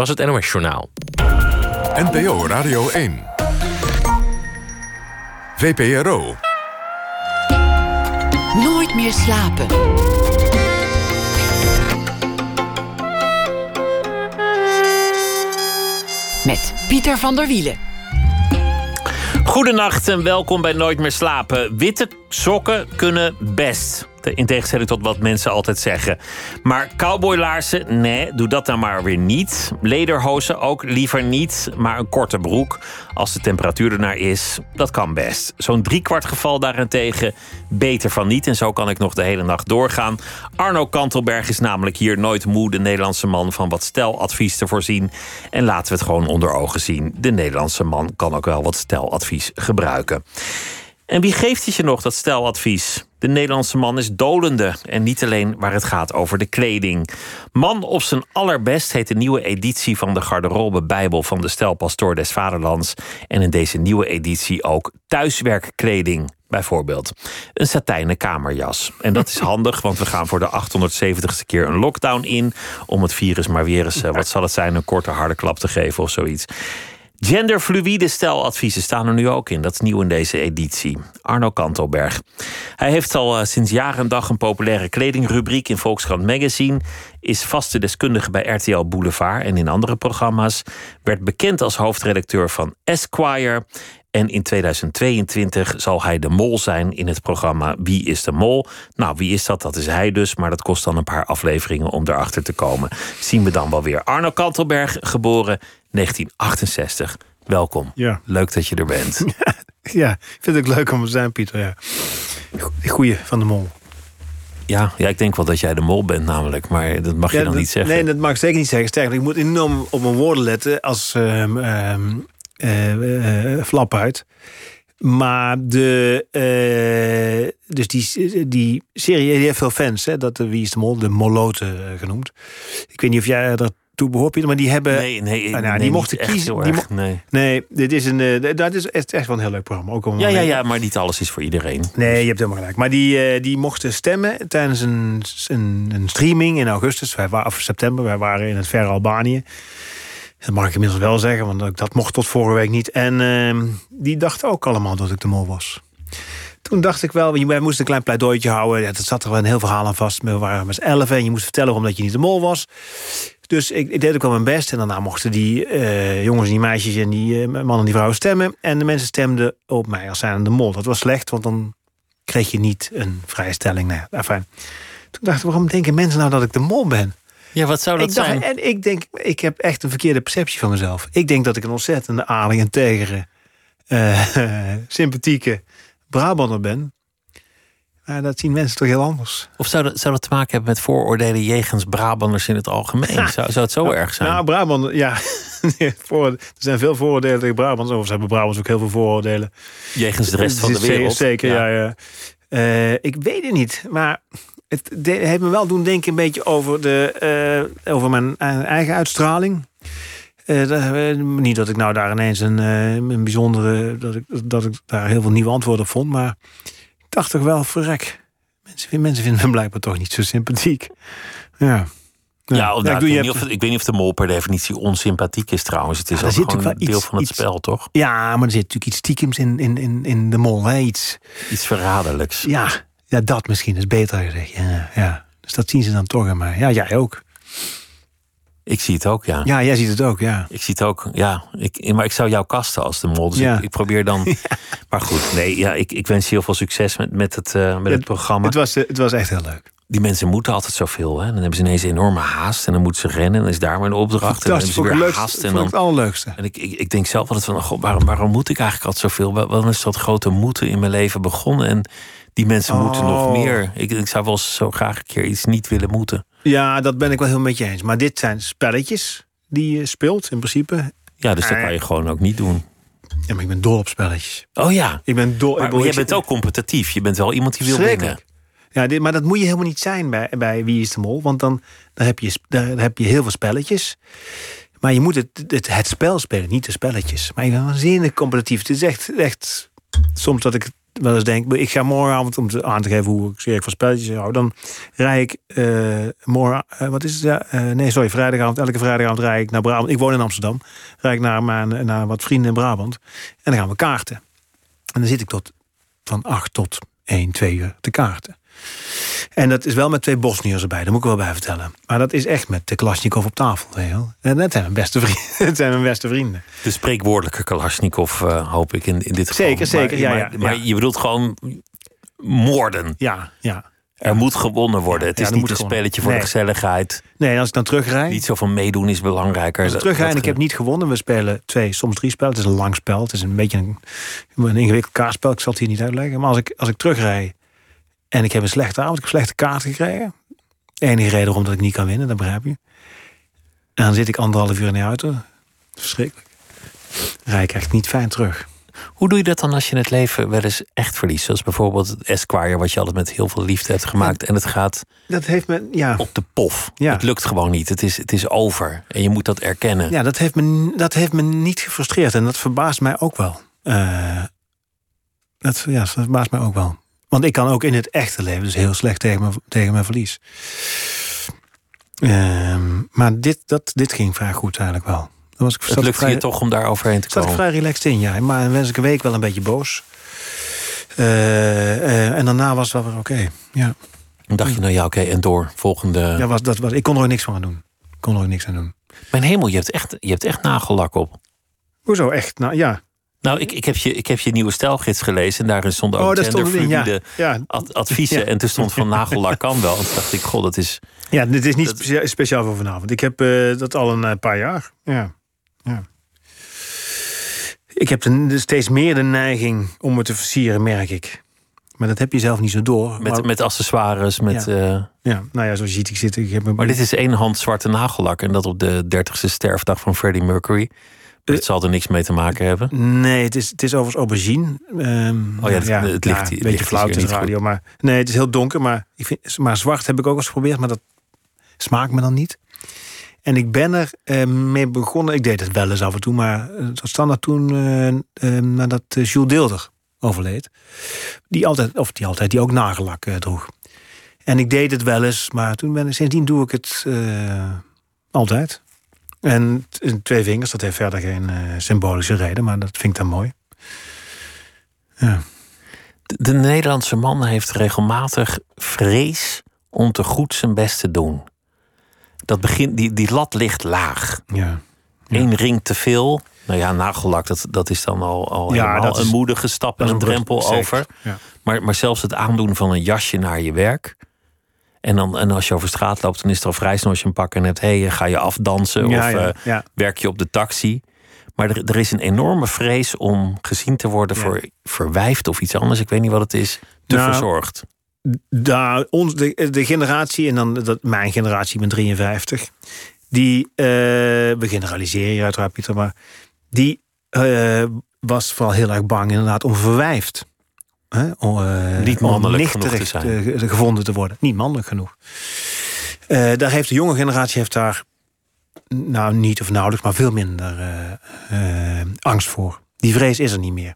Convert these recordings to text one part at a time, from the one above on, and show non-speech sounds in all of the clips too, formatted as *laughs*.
was het NOS Journaal. NPO Radio 1. VPRO. Nooit meer slapen. Met Pieter van der Wielen. Goedenacht en welkom bij Nooit meer slapen. Witte sokken kunnen best. In tegenstelling tot wat mensen altijd zeggen. Maar cowboylaarzen, nee, doe dat dan maar weer niet. Lederhozen ook liever niet, maar een korte broek. Als de temperatuur ernaar is, dat kan best. Zo'n driekwart geval daarentegen beter van niet. En zo kan ik nog de hele nacht doorgaan. Arno Kantelberg is namelijk hier nooit moe... de Nederlandse man van wat steladvies te voorzien. En laten we het gewoon onder ogen zien. De Nederlandse man kan ook wel wat steladvies gebruiken. En wie geeft het je nog, dat steladvies? De Nederlandse man is dolende. En niet alleen waar het gaat over de kleding. Man op zijn allerbest heet de nieuwe editie van de garderobe Bijbel van de Stelpastoor des Vaderlands. En in deze nieuwe editie ook thuiswerkkleding. Bijvoorbeeld een satijnen kamerjas. En dat is *laughs* handig, want we gaan voor de 870ste keer een lockdown in. Om het virus maar weer eens, eh, wat zal het zijn, een korte harde klap te geven of zoiets. Genderfluïde steladviezen staan er nu ook in. Dat is nieuw in deze editie. Arno Kantelberg. Hij heeft al eh, sinds jaren en dag een populaire kledingrubriek in Volkskrant Magazine. Is vaste deskundige bij RTL Boulevard en in andere programma's. Werd bekend als hoofdredacteur van Esquire. En in 2022 zal hij de mol zijn in het programma Wie is de Mol? Nou, wie is dat? Dat is hij dus, maar dat kost dan een paar afleveringen om erachter te komen. Zien we dan wel weer. Arno Kantelberg, geboren 1968. Welkom. Ja. Leuk dat je er bent. *laughs* ja, vind ik leuk om te zijn, Pieter. Ja. Goeie van de mol. Ja, ja, ik denk wel dat jij de mol bent namelijk, maar dat mag je dan niet zeggen. Nee, dat mag ik zeker niet zeggen. Sterker, ik moet enorm op mijn woorden letten als um, um, uh, flap uit. Maar de, uh, dus die, die serie die heeft veel fans. Hè? Dat, wie is de mol? De Moloten genoemd. Ik weet niet of jij dat toe behoort, Pieter. Maar die hebben. Nee, nee, nou, die mochten kiezen. Die mo nee. nee, dit is een. Uh, dat is echt, echt wel een heel leuk programma. Ook om ja, ja, ja, maar niet alles is voor iedereen. Nee, je hebt helemaal gelijk. Maar die, uh, die mochten stemmen tijdens een, een, een, streaming in augustus. Wij waren, of september. Wij waren in het verre Albanië. Dat mag ik inmiddels wel zeggen, want dat mocht tot vorige week niet. En uh, die dachten ook allemaal dat ik de mol was. Toen dacht ik wel, wij moesten een klein pleidooitje houden. Ja, dat zat er wel een heel verhaal aan vast. We waren met z'n elf en je moest vertellen omdat je niet de mol was. Dus ik, ik, deed ook wel mijn best. En daarna mochten die uh, jongens en die meisjes en die uh, mannen en die vrouwen stemmen. En de mensen stemden op mij als zijnde de mol. Dat was slecht, want dan kreeg je niet een vrije stelling. Nou enfin. Toen dacht ik, waarom denken mensen nou dat ik de mol ben? Ja, wat zou dat ik dacht, zijn? En ik denk, ik heb echt een verkeerde perceptie van mezelf. Ik denk dat ik een ontzettende aardige, integere, uh, *laughs* sympathieke Brabander ben. Maar dat zien mensen toch heel anders. Of zou dat, zou dat te maken hebben met vooroordelen jegens Brabanders in het algemeen? Zou, zou het zo nou, erg zijn? Nou, Brabant, ja. *laughs* er zijn veel vooroordelen tegen Brabants. Of ze hebben Brabants ook heel veel vooroordelen. Jegens de rest van de wereld? Zeker, ja. ja, ja. Uh, ik weet het niet, maar het heeft me wel doen denken een beetje over, de, uh, over mijn eigen uitstraling. Uh, niet dat ik nou daar ineens een, een bijzondere. Dat ik, dat ik daar heel veel nieuwe antwoorden op vond. Maar dacht toch wel, verrek. Mensen, mensen vinden me blijkbaar toch niet zo sympathiek. Ja. Ja, ja, nou, ik, weet niet of, ik weet niet of de mol per definitie onsympathiek is trouwens. Het is ja, ook gewoon een deel iets, van het iets, spel, toch? Ja, maar er zit natuurlijk iets stiekems in, in, in, in de mol. Hè? Iets, iets verraderlijks. Ja, ja, dat misschien is beter gezegd. Ja, ja. Dus dat zien ze dan toch aan mij. Ja, jij ook. Ik zie het ook, ja. Ja, jij ziet het ook, ja. Ik zie het ook, ja. Ik, maar ik zou jou kasten als de mol. Dus ja. ik, ik, probeer dan... *laughs* Ja. Maar goed, nee, ja, ik, ik wens je heel veel succes met, met, het, uh, met het, het, programma. Het was, het was echt heel leuk. Die mensen moeten altijd zoveel. Hè? Dan hebben ze ineens een enorme haast. En dan moeten ze rennen. En dan is daar maar een opdracht. En dan hebben ze weer leukste, haast. En dan, het allerleukste. En ik, ik, ik denk zelf altijd van... God, waarom, waarom moet ik eigenlijk altijd zoveel? Waarom is dat grote moeten in mijn leven begonnen? En die mensen oh. moeten nog meer. Ik, ik zou wel zo graag een keer iets niet willen moeten. Ja, dat ben ik wel heel met je eens. Maar dit zijn spelletjes die je speelt in principe. Ja, dus dat kan je gewoon ook niet doen. Ja, maar ik ben dol op spelletjes. Oh ja. Ik ben dol. Maar, bent ook competitief. Je bent wel iemand die wil winnen. Ja, dit, maar dat moet je helemaal niet zijn bij, bij Wie is de Mol. Want dan, dan, heb je, daar heb je heel veel spelletjes. Maar je moet het, het, het spel spelen, niet de spelletjes. Maar ik ben waanzinnig competitief. Het is echt, echt soms dat ik wel eens denk, ik ga morgenavond, om aan te geven hoe ik zeer van spelletjes hou, dan rij ik uh, morgen, uh, wat is het? Uh, nee, sorry, vrijdagavond, elke vrijdagavond rij ik naar Brabant. Ik woon in Amsterdam. Rijd ik naar, naar wat vrienden in Brabant. En dan gaan we kaarten. En dan zit ik tot van 8 tot 1, 2 uur te kaarten. En dat is wel met twee Bosniërs erbij, dat moet ik wel bij vertellen. Maar dat is echt met de Kalashnikov op tafel. En dat zijn mijn beste vrienden. *laughs* dat zijn mijn beste vrienden. De spreekwoordelijke Kalashnikov, uh, hoop ik in, in dit geval. Zeker, zeker. Maar, ja, ja, maar, maar je bedoelt gewoon moorden. Ja, ja. Er moet gewonnen worden. Het is niet een spelletje voor nee. de gezelligheid. Nee, als ik dan terugrijd... Niet zo van meedoen is belangrijker. Als ik en ik heb niet gewonnen... we spelen twee, soms drie spellen. Het is een lang spel. Het is een beetje een, een ingewikkeld kaartspel. Ik zal het hier niet uitleggen. Maar als ik, als ik terugrijd en ik heb een slechte avond... ik heb slechte kaart gekregen... enige reden waarom dat ik niet kan winnen, dat begrijp je. En dan zit ik anderhalf uur in de auto. Verschrikkelijk. Rijd ik echt niet fijn terug. Hoe doe je dat dan als je het leven wel eens echt verliest? Zoals bijvoorbeeld het Esquire, wat je altijd met heel veel liefde hebt gemaakt. En het gaat dat heeft me, ja. op de pof. Ja. Het lukt gewoon niet. Het is, het is over. En je moet dat erkennen. Ja, dat heeft me, dat heeft me niet gefrustreerd. En dat verbaast mij ook wel. Uh, dat, ja, dat verbaast mij ook wel. Want ik kan ook in het echte leven dus heel slecht tegen mijn, tegen mijn verlies. Uh, maar dit, dat, dit ging vrij goed eigenlijk wel. Dan was ik, het lukt vrij, je toch om daar overheen te komen? Zat ik vrij relaxed in, ja. Maar dan was ik een week wel een beetje boos. Uh, uh, en daarna was het wel weer oké. Okay. Ja. En dacht je nou, ja, oké, okay, en door. Volgende... Ja, was, dat was, ik kon er ook niks van doen. Ik kon er ook niks aan doen. Mijn hemel, je hebt echt, je hebt echt nagellak op. Hoezo echt? Nou, ja. Nou, ik, ik, heb je, ik heb je nieuwe stijlgids gelezen. En daarin stonden ook oh, genderfluïde ja. ja. ad, adviezen. Ja. En toen stond van nagellak kan wel. En toen dacht ik, god, dat is... Ja, dit is niet dat... speciaal, speciaal voor vanavond. Ik heb uh, dat al een uh, paar jaar. Ja. ja. Ik heb de, steeds meer de neiging om me te versieren, merk ik. Maar dat heb je zelf niet zo door. Met, maar, met accessoires, met... Ja. Uh... ja, nou ja, zoals je ziet, ik zit... Ik heb maar dit is één hand zwarte nagellak. En dat op de dertigste sterfdag van Freddie Mercury. Het uh, zal er niks mee te maken hebben. Nee, het is, het is overigens aubergine. Um, oh ja, het, ja, het ligt ja. Een beetje flauw in de radio. Goed. Maar nee, het is heel donker. Maar, ik vind, maar zwart heb ik ook eens geprobeerd. Maar dat smaakt me dan niet. En ik ben er uh, mee begonnen. Ik deed het wel eens af en toe. Maar het was standaard toen uh, nadat Jules Deelder overleed. Die altijd, of die altijd, die ook nagellak droeg. En ik deed het wel eens. Maar toen ben ik, sindsdien doe ik het altijd. En twee vingers, dat heeft verder geen uh, symbolische reden, maar dat vind ik dan mooi. Ja. De, de, Nederlandse man heeft regelmatig vrees om te goed zijn best te doen. Dat begint, die, die lat ligt laag. Ja. Eén ring te veel. Nou ja, nagellak, dat, dat is dan al, al ja, helemaal dat is, een moedige stap en een drempel over. Ja. Maar, maar zelfs het aandoen van een jasje naar je werk. En, dan, en als je over straat loopt, dan is er al vrij snel als je een pak en hebt. Hé, hey, ga je afdansen Ja, of ja, uh, ja. werk je op de taxi? Maar er, er is een enorme vrees om gezien te worden voor verwijfd of iets anders. Ik weet niet wat het is. Te Nou, verzorgd. Daar, ons, de, de generatie, en dan dat, mijn generatie, ik ben 53, die, eh, we generaliseren hier uiteraard, Pieter, maar die eh, was vooral heel erg bang inderdaad om verwijfd. Hè, om, eh, Niet om mannelijk genoeg te zijn. gevonden te worden. Niet mannelijk genoeg. Eh, daar heeft de jonge generatie heeft daar, nou niet of nauwelijks, maar veel minder eh, angst voor. Die vrees is er niet meer.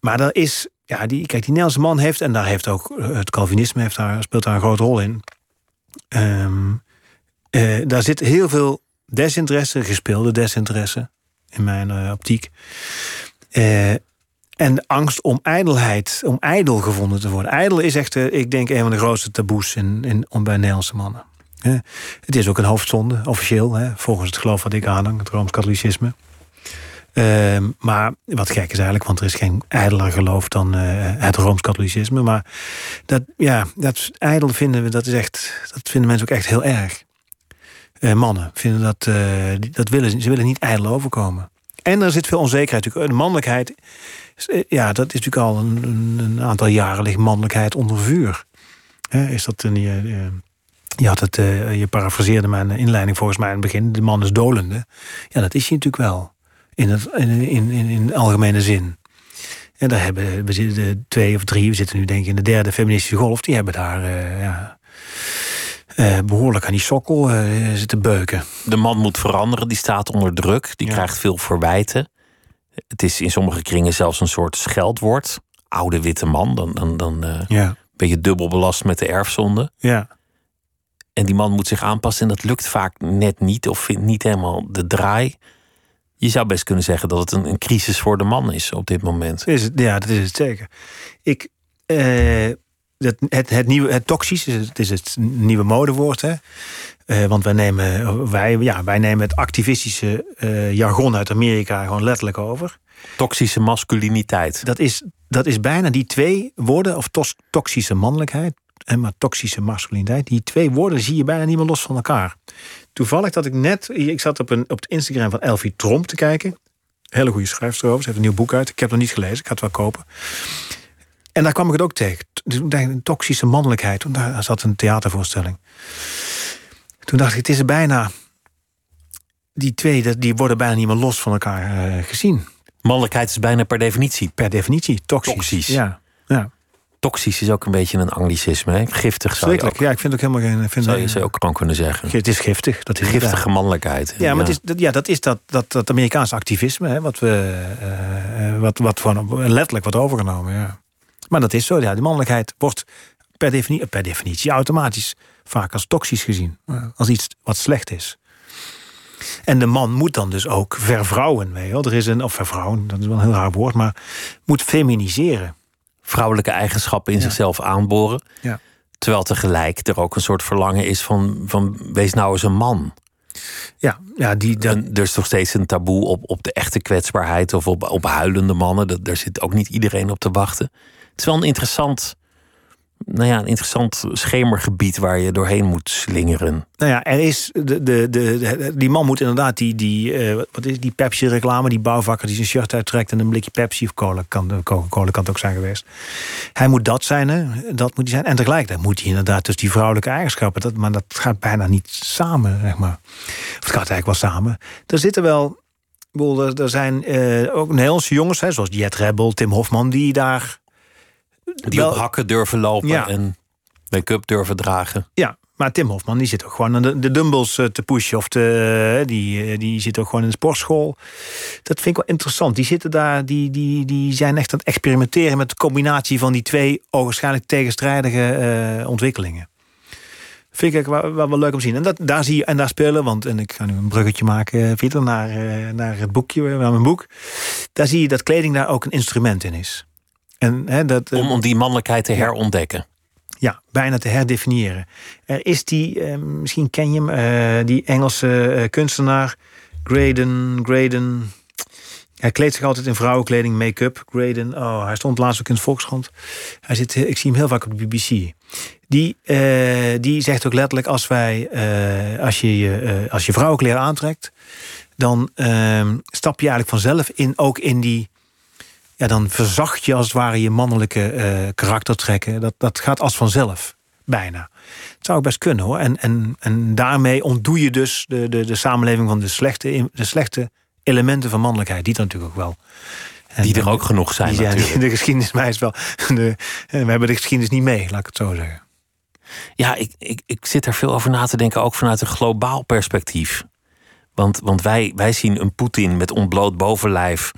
Maar er is, ja, die, kijk, die Nederlandse man heeft, en daar heeft ook het Calvinisme heeft daar, speelt daar een grote rol in. Ehm, eh, daar zit heel veel desinteresse, gespeelde desinteresse, in mijn optiek. En angst om ijdelheid, om ijdel gevonden te worden. Ijdel is echt, eh, ik denk, een van de grootste taboes in, in, bij Nederlandse mannen. Het is ook een hoofdzonde, officieel, volgens het geloof wat ik aanhang, het Rooms-Katholicisme. Ehm, maar wat gek is eigenlijk, want er is geen ijdeler geloof dan eh, het Rooms-Katholicisme. Maar dat, ja, dat ijdel vinden we, dat is echt, dat vinden mensen ook echt heel erg. Eh, mannen vinden dat, dat willen, ze willen niet ijdel overkomen. En er zit veel onzekerheid. natuurlijk. De mannelijkheid, eh, ja, dat is natuurlijk al een, een, een aantal jaren ligt mannelijkheid onder vuur. Is dat een, je, je- had het, eh, je parafraseerde mijn inleiding volgens mij in het begin. De man is dolende. Ja, dat is hij natuurlijk wel. In, het, in, in, in, algemene zin. En daar hebben we zitten twee of drie, we zitten nu denk ik in de derde feministische golf, die hebben daar eh, ja, eh, behoorlijk aan die sokkel eh, zitten beuken. De man moet veranderen, die staat onder druk. Die Ja. krijgt veel verwijten. Het is in sommige kringen zelfs een soort scheldwoord. oude witte man. Dan, dan, dan eh, Ja. ben je dubbel belast met de erfzonde. Ja. En die man moet zich aanpassen en dat lukt vaak net niet of vindt niet helemaal de draai. Je zou best kunnen zeggen dat het een, een crisis voor de man is op dit moment. Is het, ja, dat is het zeker. Ik, dat, het, het, nieuwe, het toxisch is het, het is het nieuwe modewoord. Hè? Eh, want wij nemen, wij, ja, wij nemen het activistische eh, jargon uit Amerika gewoon letterlijk over. Toxische masculiniteit. Dat is, dat is bijna die twee woorden, of tos, toxische mannelijkheid en maar toxische masculiniteit. Die twee woorden zie je bijna niet meer los van elkaar. Toevallig dat ik net, ik zat op, een, op het Instagram van Elfie Tromp te kijken. Hele goede schrijfster over. Ze heeft een nieuw boek uit. Ik heb het nog niet gelezen. Ik ga het wel kopen. En daar kwam ik het ook tegen. Een toxische mannelijkheid. Toen daar zat een theatervoorstelling. Toen dacht ik, het is bijna... Die twee, die worden bijna niet meer los van elkaar eh, gezien. Mannelijkheid is bijna per definitie. Per definitie, toxisch. Toxisch. Ja, ja. Toxisch is ook een beetje een anglicisme. Hè? Giftig zou je, ook, Ja, ik vind het ook helemaal geen... Vind zou je, zou je ook gewoon kunnen zeggen. Het is giftig. Dat is Giftige mannelijkheid. Ja, maar Het is, dat, ja, dat is dat, dat, dat Amerikaanse activisme, hè, wat we eh, wat, wat van letterlijk wordt overgenomen. Ja. Maar dat is zo. Ja, de mannelijkheid wordt per definitie, per definitie automatisch vaak als toxisch gezien. Ja, Als iets wat slecht is. En de man moet dan dus ook vervrouwen. Weet je wel. Er is een, of vervrouwen, dat is wel een heel raar woord, maar moet feminiseren. Vrouwelijke eigenschappen in zichzelf aanboren. Ja. Terwijl tegelijk er ook een soort verlangen is van, van wees nou eens een man. Ja, ja die, dat, En er is toch steeds een taboe op, op de echte kwetsbaarheid of op, op huilende mannen. Dat, daar zit ook niet iedereen op te wachten. Is wel een interessant, nou ja, een interessant schemergebied waar je doorheen moet slingeren. Nou ja, er is de, de, de, die man moet inderdaad die, die, eh, wat is die Pepsi-reclame, die bouwvakker die zijn shirt uittrekt en een blikje Pepsi of cola kan, de Coca-Cola kan het ook zijn geweest. Hij moet dat zijn, hè? dat moet hij zijn. En tegelijkertijd moet hij inderdaad dus die vrouwelijke eigenschappen, dat, maar dat gaat bijna niet samen, zeg maar. Of het gaat eigenlijk wel samen. Er zitten wel, er, er zijn eh, ook Nederlandse jongens, hè, zoals Jet Rebel, Tim Hofman, die daar Die Wel- op hakken durven lopen Ja. en make-up durven dragen. Ja, maar Tim Hofman die zit ook gewoon aan de, de dumbbells eh, te pushen. Of te, die, eh, die zit ook gewoon in de sportschool. Dat vind ik wel interessant. Die zitten daar, die, die, die zijn echt aan het experimenteren met de combinatie van die twee ogenschijnlijk tegenstrijdige eh, ontwikkelingen. Vind ik wel, wel, wel leuk om te zien. En, dat, daar zie je, en daar spelen, want en ik ga nu een bruggetje maken, eh, Pieter, naar, eh, naar het boekje, naar mijn boek. Daar zie je dat kleding daar ook een instrument in is. En hè, dat, eh, Om, om die mannelijkheid te herontdekken. ja, bijna te herdefiniëren. Er is die, eh, misschien ken je hem, eh, die Engelse kunstenaar Graydon, Graydon. Hij kleedt zich altijd in vrouwenkleding, make-up. Graydon, oh, hij stond laatst ook in de Volkskrant. Hij zit, ik zie hem heel vaak op de BBC. Die, die zegt ook letterlijk, als, wij, als, je, je, als je vrouwenkleren aantrekt... dan ehm, stap je eigenlijk vanzelf in, ook in die ja, dan verzacht je als het ware je mannelijke eh, karaktertrekken. Dat, dat gaat als vanzelf, bijna. Het zou ook best kunnen hoor. En, en, en daarmee ontdoe je dus de, de, de samenleving van de slechte, de slechte elementen van mannelijkheid. Die er natuurlijk ook wel. En- Die er en- ook genoeg zijn die natuurlijk. *laughs* de geschiedenis mij is wel. De, we hebben de geschiedenis niet mee, laat ik het zo zeggen. Ja, ik, ik, ik zit er veel over na te denken, ook vanuit een globaal perspectief. Want, want wij, wij zien een Poetin met ontbloot bovenlijf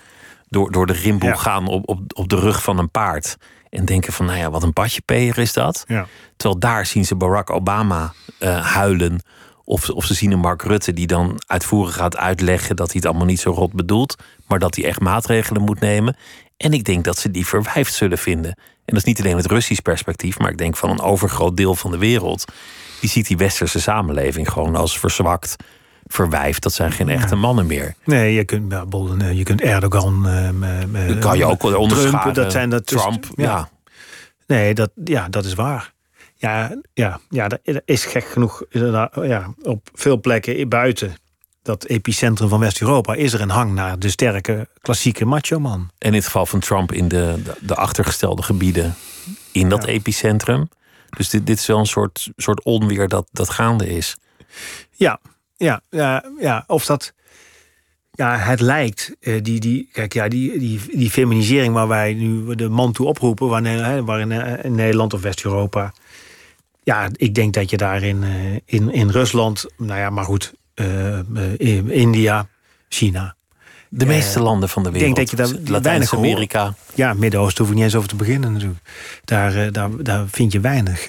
door, door de rimboe Ja. gaan op, op, op de rug van een paard. En denken van, nou ja, wat een badjepeer is dat. Ja. Terwijl daar zien ze Barack Obama eh, huilen. Of, of ze zien een Mark Rutte die dan uitvoerig gaat uitleggen dat hij het allemaal niet zo rot bedoelt. Maar dat hij echt maatregelen moet nemen. En ik denk dat ze die verwijfd zullen vinden. En dat is niet alleen het Russisch perspectief, maar ik denk van een overgroot deel van de wereld. Die ziet die westerse samenleving gewoon als verzwakt, verwijfd. Dat zijn geen echte mannen meer. Nee, je kunt, eh, je kunt Erdogan. eh, Dat kan je ook wel onderscharen. Trump, dat zijn dat Trump, ja. Nee, dat, ja, dat is waar. Ja, ja, ja, er er is gek genoeg ja, op veel plekken buiten dat epicentrum van West-Europa is er een hang naar de sterke klassieke macho-man. En in het geval van Trump in de, de, de achtergestelde gebieden in dat Ja. epicentrum. Dus dit, dit is wel een soort, soort onweer dat, dat gaande is. Ja, ja, ja, ja. Of dat. Ja, het lijkt. eh, die, die, kijk, ja, die, die, die feminisering waar wij nu de man toe oproepen, waar, hè, waar in, eh, in Nederland of West-Europa. Ja, ik denk dat je daar in, eh, in, in Rusland, nou ja, maar goed, in India, China. De meeste landen van de ik denk wereld. dat je daar Latijns-Amerika. Ja, Midden-Oosten hoef ik niet eens over te beginnen natuurlijk. Daar, daar, daar vind je weinig.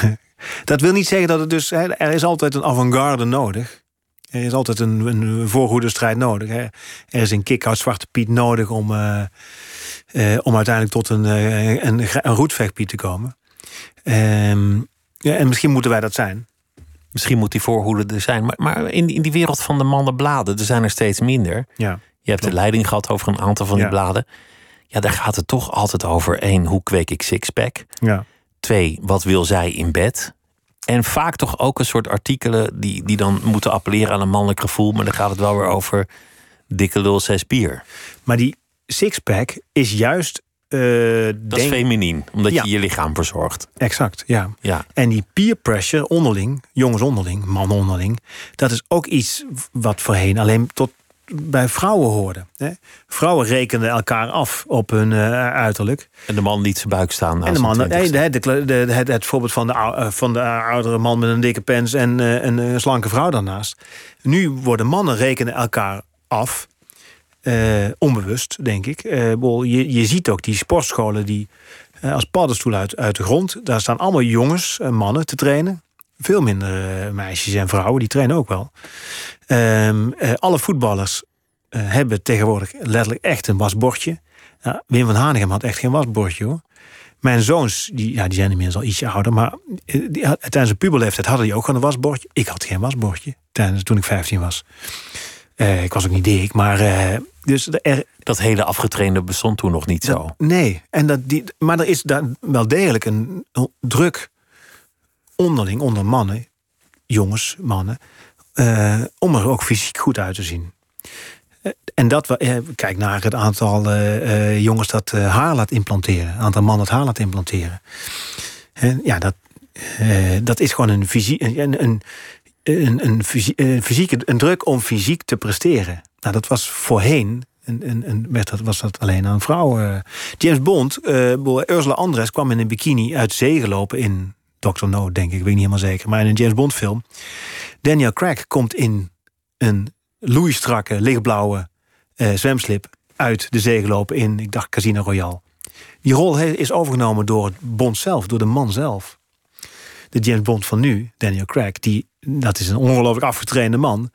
*laughs* dat wil niet zeggen dat het dus... hè, Er is altijd een avant-garde nodig. Er is altijd een, een voorhoederstrijd nodig. Hè. Er is een kick-out Zwarte Piet nodig om, eh, eh, om uiteindelijk tot een, eh, een, een roetvechtpiet te komen. Ehm, ja, en misschien moeten wij dat zijn. Misschien moet die voorhoede er zijn. Maar, maar in, in die wereld van de mannenbladen, er zijn er steeds minder. Ja. Je hebt de leiding gehad over een aantal van die Ja. bladen. Ja, daar gaat het toch altijd over. één, hoe kweek ik sixpack? Ja. Twee, wat wil zij in bed? En vaak toch ook een soort artikelen die, die dan moeten appelleren aan een mannelijk gevoel. Maar dan gaat het wel weer over dikke lul zes bier. Maar die sixpack is juist... eh, Dat is feminien, omdat Ja. je je lichaam verzorgt. Exact, ja. Ja. En die peer pressure onderling, jongens onderling, mannen onderling, dat is ook iets wat voorheen alleen tot bij vrouwen hoorde. Hè? Vrouwen rekenden elkaar af op hun eh, uiterlijk. En de man liet zijn buik staan. en de man, nee, de, de, de- het, het voorbeeld van de, eh, van de oudere man met een dikke pens en eh, een, een slanke vrouw daarnaast. Nu worden mannen rekenen elkaar af. onbewust, denk ik. Je, je ziet ook die sportscholen die als paddenstoel uit, uit de grond. Daar staan allemaal jongens en mannen te trainen. Veel minder eh, meisjes en vrouwen, die trainen ook wel. Ehm, eh, alle voetballers eh, hebben tegenwoordig letterlijk echt een wasbordje. Wim van Hanegem had echt geen wasbordje hoor. Mijn zoons, die, ja, die zijn inmiddels al ietsje ouder, maar die, had- tijdens een puberleeftijd hadden die ook gewoon een wasbordje. Ik had geen wasbordje tijdens, toen ik 15 was. Ik was ook niet dik, maar dus er, Dat hele afgetrainde bestond toen nog niet zo. dat- nee, en dat die, maar er is daar wel degelijk een druk onderling, onder mannen, jongens, mannen, eh, om er ook fysiek goed uit te zien. Eh, En dat, eh, kijk naar het aantal jongens dat haar laat implanteren, het aantal mannen dat haar laat implanteren. En ja, dat, dat is gewoon een, fysie, een, een, een, een, fysie- een fysieke een druk om fysiek te presteren. Nou, dat was voorheen. Een, een, een, werd dat, was dat alleen aan vrouwen. James Bond, Ursula Andress kwam in een bikini uit zee gelopen in Dr. No, denk ik, weet niet helemaal zeker. Maar in een James Bond film. Daniel Craig komt in een loeistrakke, lichtblauwe eh, zwemslip uit de zee gelopen in, ik dacht, Casino Royale. Die rol is overgenomen door Bond zelf, door de man zelf. De James Bond van nu, Daniel Craig, die, dat is een ongelooflijk afgetrainde man.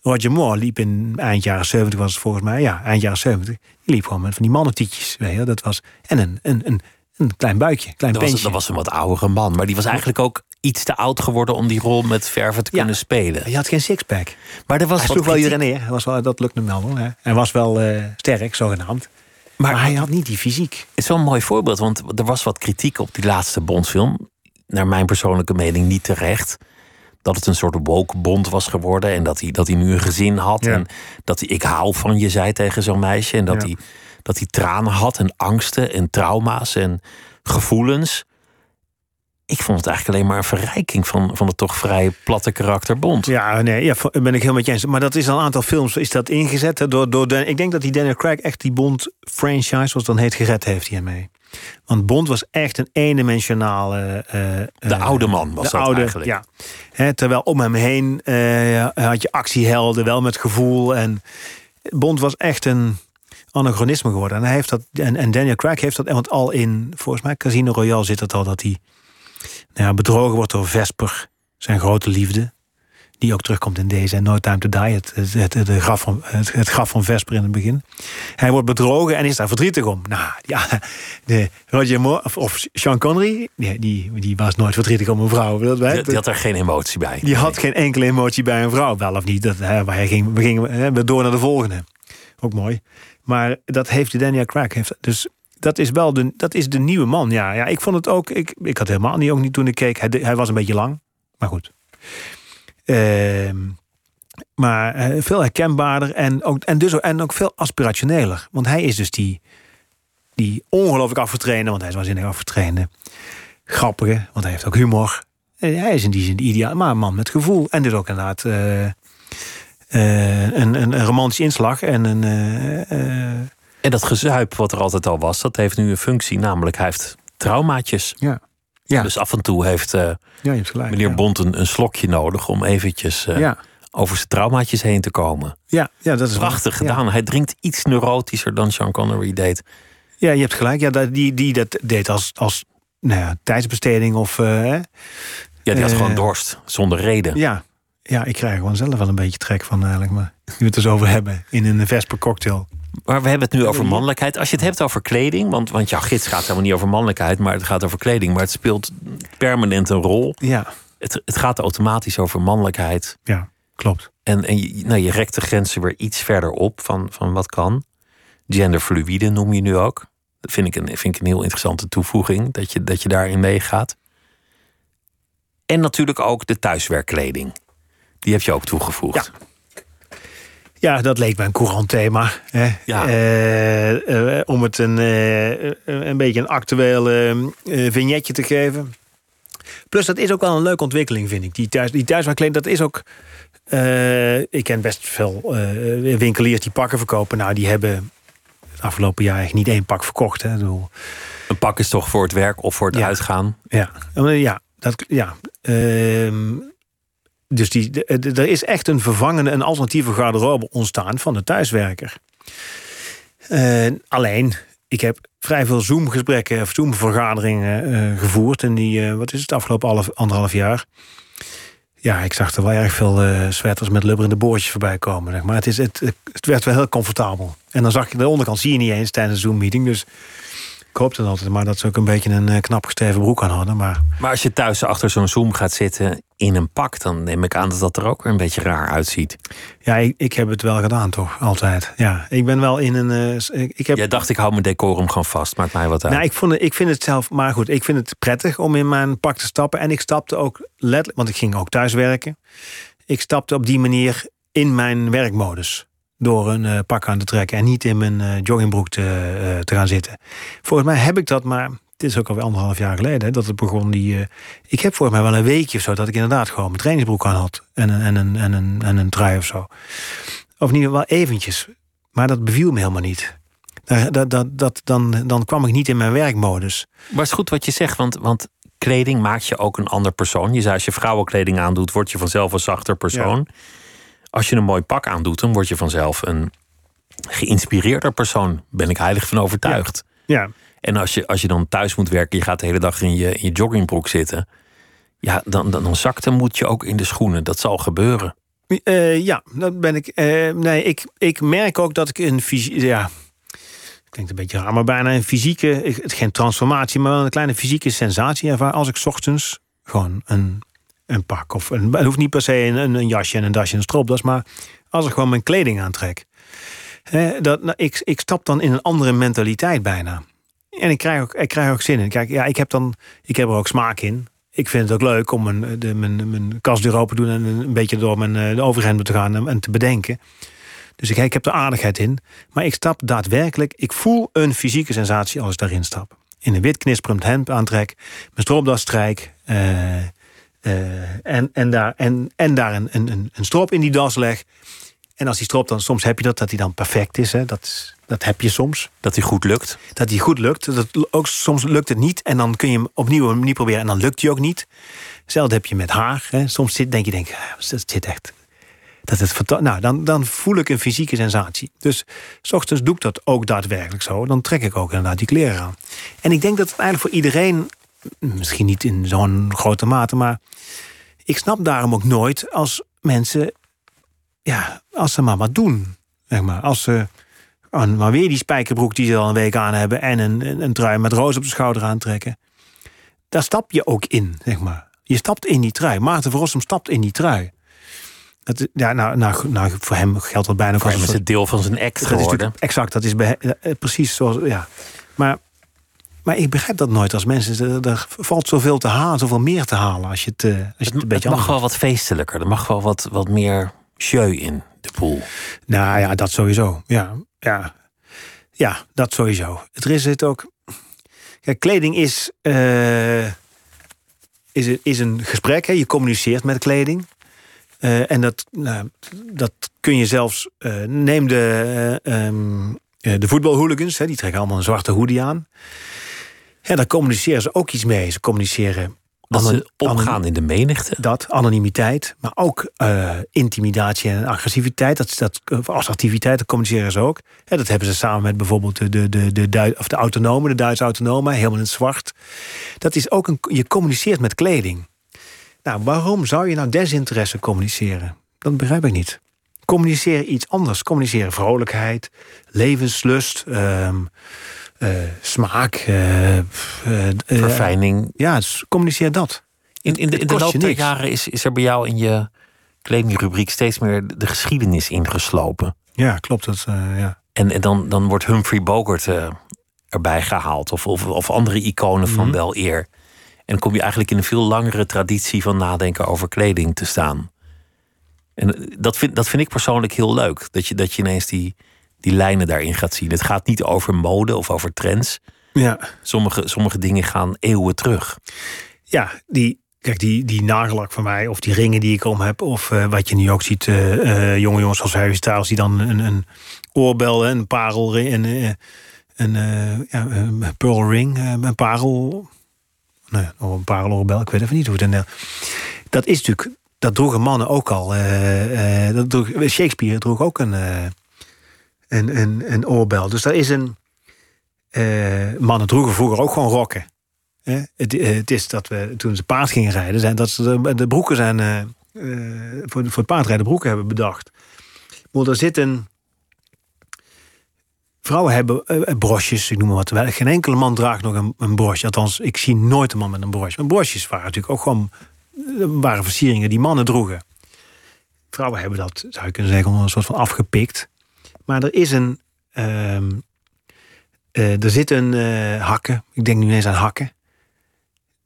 Roger Moore liep in eind jaren 70 was het volgens mij, ja, eind jaren 70. Die liep gewoon met van die mannentietjes, weet dat was en een, een, een, een klein buikje, klein Dat was, pensje. dat was een wat oudere man. Maar die was eigenlijk ook iets te oud geworden om die rol met verven te Ja. kunnen spelen. Hij had geen sixpack. Maar er was Hij sloeg wel iedereen neer. Hij was wel, dat lukte hem wel. hoor, hè. Hij was wel eh, sterk, zogenaamd. Maar, Maar- hij had niet die fysiek. Het is wel een mooi voorbeeld, want er was wat kritiek op die laatste Bondfilm. Naar mijn persoonlijke mening niet terecht. Dat het een soort woke bond was geworden. En dat hij, dat hij nu een gezin had. Ja. En dat hij ik hou van je zei tegen zo'n meisje. En dat, Ja. hij, dat hij tranen had en angsten en trauma's en gevoelens. Ik vond het eigenlijk alleen maar een verrijking van, van het toch vrij platte karakter Bond. Ja, nee, ja, ben ik helemaal met je eens. Maar dat is al een aantal films is dat ingezet. hè, Door, door Dan- ik denk dat die Daniel Craig echt die Bond-franchise, zoals het dan heet, gered heeft hiermee. Want Bond was echt een eendimensionale... eh, De eh, oude man was de dat oude, eigenlijk. Ja. Terwijl om hem heen eh, had je actiehelden, wel met gevoel. En Bond was echt een anachronisme geworden. En, hij heeft dat, en, en Daniel Craig heeft dat, want al in, volgens mij, Casino Royale zit het al dat hij nou ja, bedrogen wordt door Vesper, zijn grote liefde. Die ook terugkomt in deze No Time to Die, het, het, het, het graf van, het, het graf van Vesper in het begin. Hij wordt bedrogen en is daar verdrietig om. Nou, ja, de Roger Moore, of, of Sean Connery, die, die, die was nooit verdrietig om een vrouw. Dat Die, die had er geen emotie bij. die had geen enkele emotie bij een vrouw. Wel of niet. Dat, hè, wij gingen, we gingen hè, we door naar de volgende. Ook mooi. Maar dat heeft Daniel Craig. Heeft, dus dat is wel de, dat is de nieuwe man. Ja, ja, ik vond het ook. Ik, ik had helemaal niet, ook niet toen ik keek. Hij, hij was een beetje lang. Maar goed. Ehm, maar eh, veel herkenbaarder en ook, en, dus, en ook veel aspirationeler. Want hij is dus die, die ongelooflijk afgetrainde, want hij is waanzinnig afgetrainde. Grappige, want hij heeft ook humor. En hij is in die zin ideaal, maar een man met gevoel. En dus ook inderdaad eh, eh, een, een, een romantische inslag en een. eh, eh, En dat gezuip wat er altijd al was, dat heeft nu een functie. Namelijk, hij heeft traumaatjes. ja. Ja. Dus af en toe heeft eh, ja, je hebt gelijk. meneer ja. Bond een, een slokje nodig om eventjes eh, Ja. over zijn traumaatjes heen te komen. Ja, ja dat is Prachtig waar. gedaan. Hij drinkt iets neurotischer dan Sean Connery deed. Ja, je hebt gelijk. Ja, die, die dat deed als, als nou ja, tijdsbesteding of... eh? Ja, die had Eh. gewoon dorst, zonder reden. ja. Ja, ik krijg er gewoon zelf wel een beetje trek van eigenlijk. Maar nu we het dus over hebben in een Vesper cocktail. Maar we hebben het nu over mannelijkheid. Als je het hebt over kleding, want, want jouw gids gaat helemaal niet over mannelijkheid, maar het gaat over kleding. Maar het speelt permanent een rol. Ja, Het, het gaat automatisch over mannelijkheid. ja, klopt. En, en je, nou, je rekt de grenzen weer iets verder op van, van wat kan. Genderfluïde noem je nu ook. Dat vind ik een, vind ik een heel interessante toevoeging, dat je, dat je daarin meegaat. En natuurlijk ook de thuiswerkkleding. Die heb je ook toegevoegd. Ja, dat leek me een courant thema. Hè? Ja. Eh, eh, om het een, eh, een beetje een actueel vignetje te geven. Plus, dat is ook wel een leuke ontwikkeling, vind ik. Die, thuis, die thuiswerkkleding, dat is ook... ik ken best veel winkeliers die pakken verkopen. Nou, die hebben het afgelopen jaar echt niet één pak verkocht. Hè. Bedoel, Een pak is toch voor het werk of voor het Ja. uitgaan. Ja, ja, dat, ja. Ehm, dus die, er is echt een vervangende, een alternatieve garderobe ontstaan van de thuiswerker. Eh, alleen, ik heb vrij veel Zoom-gesprekken of Zoom-vergaderingen eh, gevoerd. En die, eh, wat is het, afgelopen half, anderhalf jaar. Ja, ik zag er wel erg veel eh sweaters met lubberende boordjes voorbij komen. Zeg maar het, is, het, het werd wel heel comfortabel. En dan zag je de onderkant, zie je niet eens tijdens een Zoom-meeting. Dus ik hoop dan altijd maar dat ze ook een beetje een knap gesteven broek aan hadden. Maar Maar als je thuis achter zo'n Zoom gaat zitten in een pak, dan neem ik aan dat dat er ook weer een beetje raar uitziet. Ja, ik, ik heb het wel gedaan, toch? Altijd. Ja, ik ben wel in een. s- ik, heb. Jij dacht, ik hou mijn decorum gewoon vast, maakt mij wat uit. nou, ik, vond het, ik vind het zelf, maar goed, ik vind het prettig om in mijn pak te stappen. En ik stapte ook letterlijk, want ik ging ook thuis werken. Ik stapte op die manier in mijn werkmodus. Door een eh, pak aan te trekken en niet in mijn eh, joggingbroek te, te gaan zitten. Volgens mij heb ik dat, maar het is ook alweer anderhalf jaar geleden hè, dat het begon. Die, eh, ik heb volgens mij wel een weekje of zo dat ik inderdaad gewoon mijn trainingsbroek aan had. En een, en een, en een, en een trui of zo. Of niet wel eventjes. Maar dat beviel me helemaal niet. Dat, dat, dat, dan, dan kwam ik niet in mijn werkmodus. Maar het is goed wat je zegt, want, want kleding maakt je ook een ander persoon. Je zei, als je vrouwenkleding aandoet, word je vanzelf een zachter persoon. Als je een mooi pak aandoet, dan word je vanzelf een geïnspireerder persoon. Ben ik heilig van overtuigd. Ja, En als je, als je dan thuis moet werken, je gaat de hele dag in je, in je joggingbroek zitten. Ja, dan, dan, dan zakt je ook in de schoenen. Dat zal gebeuren. Eh, ja dat ben ik. eh, nee, ik, ik merk ook dat ik een fysiek. Ja, klinkt een beetje raar, maar bijna een fysieke. Geen transformatie, maar wel een kleine fysieke sensatie ervaar. Als ik ochtends gewoon een, een pak. Of een, het hoeft niet per se een, een, een jasje en een dasje en een stropdas. Maar als ik gewoon mijn kleding aantrek. Hè, dat, nou, ik, ik stap dan in een andere mentaliteit bijna. En ik krijg ook, ik krijg ook zin in. Kijk, ja, ik heb, dan, ik heb er ook smaak in. Ik vind het ook leuk om mijn, de, mijn, mijn kastdeur open te doen... en een beetje door mijn eh, de te gaan en, en te bedenken. Dus ik, ik heb er aardigheid in. Maar ik stap daadwerkelijk... Ik voel een fysieke sensatie als ik daarin stap. In een wit knisperend hemd aantrek. Mijn stropdas strijk. eh, eh, en, en daar, en, en daar een, een, een strop in die das leg. En als die strop dan... Soms heb je dat, dat die dan perfect is. Hè? Dat, dat heb je soms Dat die goed lukt. dat die goed lukt. Dat ook, soms lukt het niet en dan kun je hem opnieuw een manier proberen en dan lukt die ook niet. Hetzelfde heb je met haar. Hè. Soms zit, denk je, denk, ah, dat zit echt. Dat het nou, dan, dan voel ik een fysieke sensatie. Dus s ochtends doe ik dat ook daadwerkelijk zo. Dan trek ik ook inderdaad die kleren aan. En ik denk dat het eigenlijk voor iedereen, misschien niet in zo'n grote mate, maar ik snap daarom ook nooit als mensen, ja, als ze maar wat doen. Zeg maar. Als ze maar weer die spijkerbroek die ze al een week aan hebben... en een, een, een trui met roos op de schouder aantrekken. Daar stap je ook in, zeg maar. Je stapt in die trui. Maarten van Rossum stapt in die trui. Dat, ja, nou, nou, nou, voor hem geldt dat bijna ook Voor als hem is het deel van zijn act geworden. exact, dat is bij, eh, precies zoals. Ja. Maar, maar ik begrijp dat nooit als mensen. Er, valt zoveel te halen, zoveel meer te halen als je het, eh, als je het, Het, een beetje het mag anders wel wat feestelijker. Er mag wel wat, wat meer jeu in de pool. Nou ja, dat sowieso. Ja, ja. ja dat sowieso. Er is het ook. Kijk, kleding is, eh, is, is een gesprek. Hè. Je communiceert met kleding. Eh, en dat, nou, dat kun je zelfs. eh, neem de, eh, de voetbalhooligans. Hè, die trekken allemaal een zwarte hoodie aan. Ja, daar communiceren ze ook iets mee. Ze communiceren Dat ze opgaan in de menigte. Dat, anonimiteit, maar ook eh, intimidatie en agressiviteit. Dat, dat, assertiviteit, dat communiceren ze ook. Hè, dat hebben ze samen met bijvoorbeeld de, de, de, de, of de autonomen, de Duitse autonomen, helemaal in het zwart. Dat is ook een, je communiceert met kleding. Nou, waarom zou je nou desinteresse communiceren? Dat begrijp ik niet. Communiceren iets anders. Communiceren vrolijkheid, levenslust, ehm, eh, smaak. eh, pff, eh, eh, Verfijning. ja, dus communiceer dat. In, in de, in de loop der jaren is, is er bij jou in je kledingrubriek steeds meer de geschiedenis ingeslopen. Ja, klopt. Dat, ja. En, en dan, dan wordt Humphrey Bogart erbij gehaald. Of, of, of andere iconen van Mhm. wel eer. En kom je eigenlijk in een veel langere traditie van nadenken over kleding te staan. En dat vind, dat vind ik persoonlijk heel leuk. Dat je, dat je ineens die, die lijnen daarin gaat zien. Het gaat niet over mode of over trends. Ja. Sommige, sommige dingen gaan eeuwen terug. ja, die, kijk, die, die nagellak van mij, of die ringen die ik om heb, of eh, wat je nu ook ziet, eh, eh, jonge jongens zoals Harry Styles, die dan een, een oorbel, een parelring, en een ja, een pearl ring, een parel, nou ja, of een pareloorbel, ik weet even niet hoe het dan. Dat is natuurlijk, dat droegen mannen ook al. dat droeg, Shakespeare droeg ook een, een, een, oorbel. Dus daar is een. eh, mannen droegen vroeger ook gewoon rokken. Eh, het is dat we toen ze paard gingen rijden, zijn dat ze de, de broeken zijn eh, voor, voor het paardrijden broeken hebben bedacht. Maar er zit een. Vrouwen hebben brosjes, ik noem maar wat. Wel, Geen enkele man draagt nog een, een. Althans, ik zie nooit een man met een brosje. Maar brosjes waren natuurlijk ook gewoon waren versieringen die mannen droegen. Vrouwen hebben dat, zou je kunnen zeggen, een soort van afgepikt. Maar er is een. ehm, eh, er zit een eh, hakken. Ik denk nu ineens aan hakken.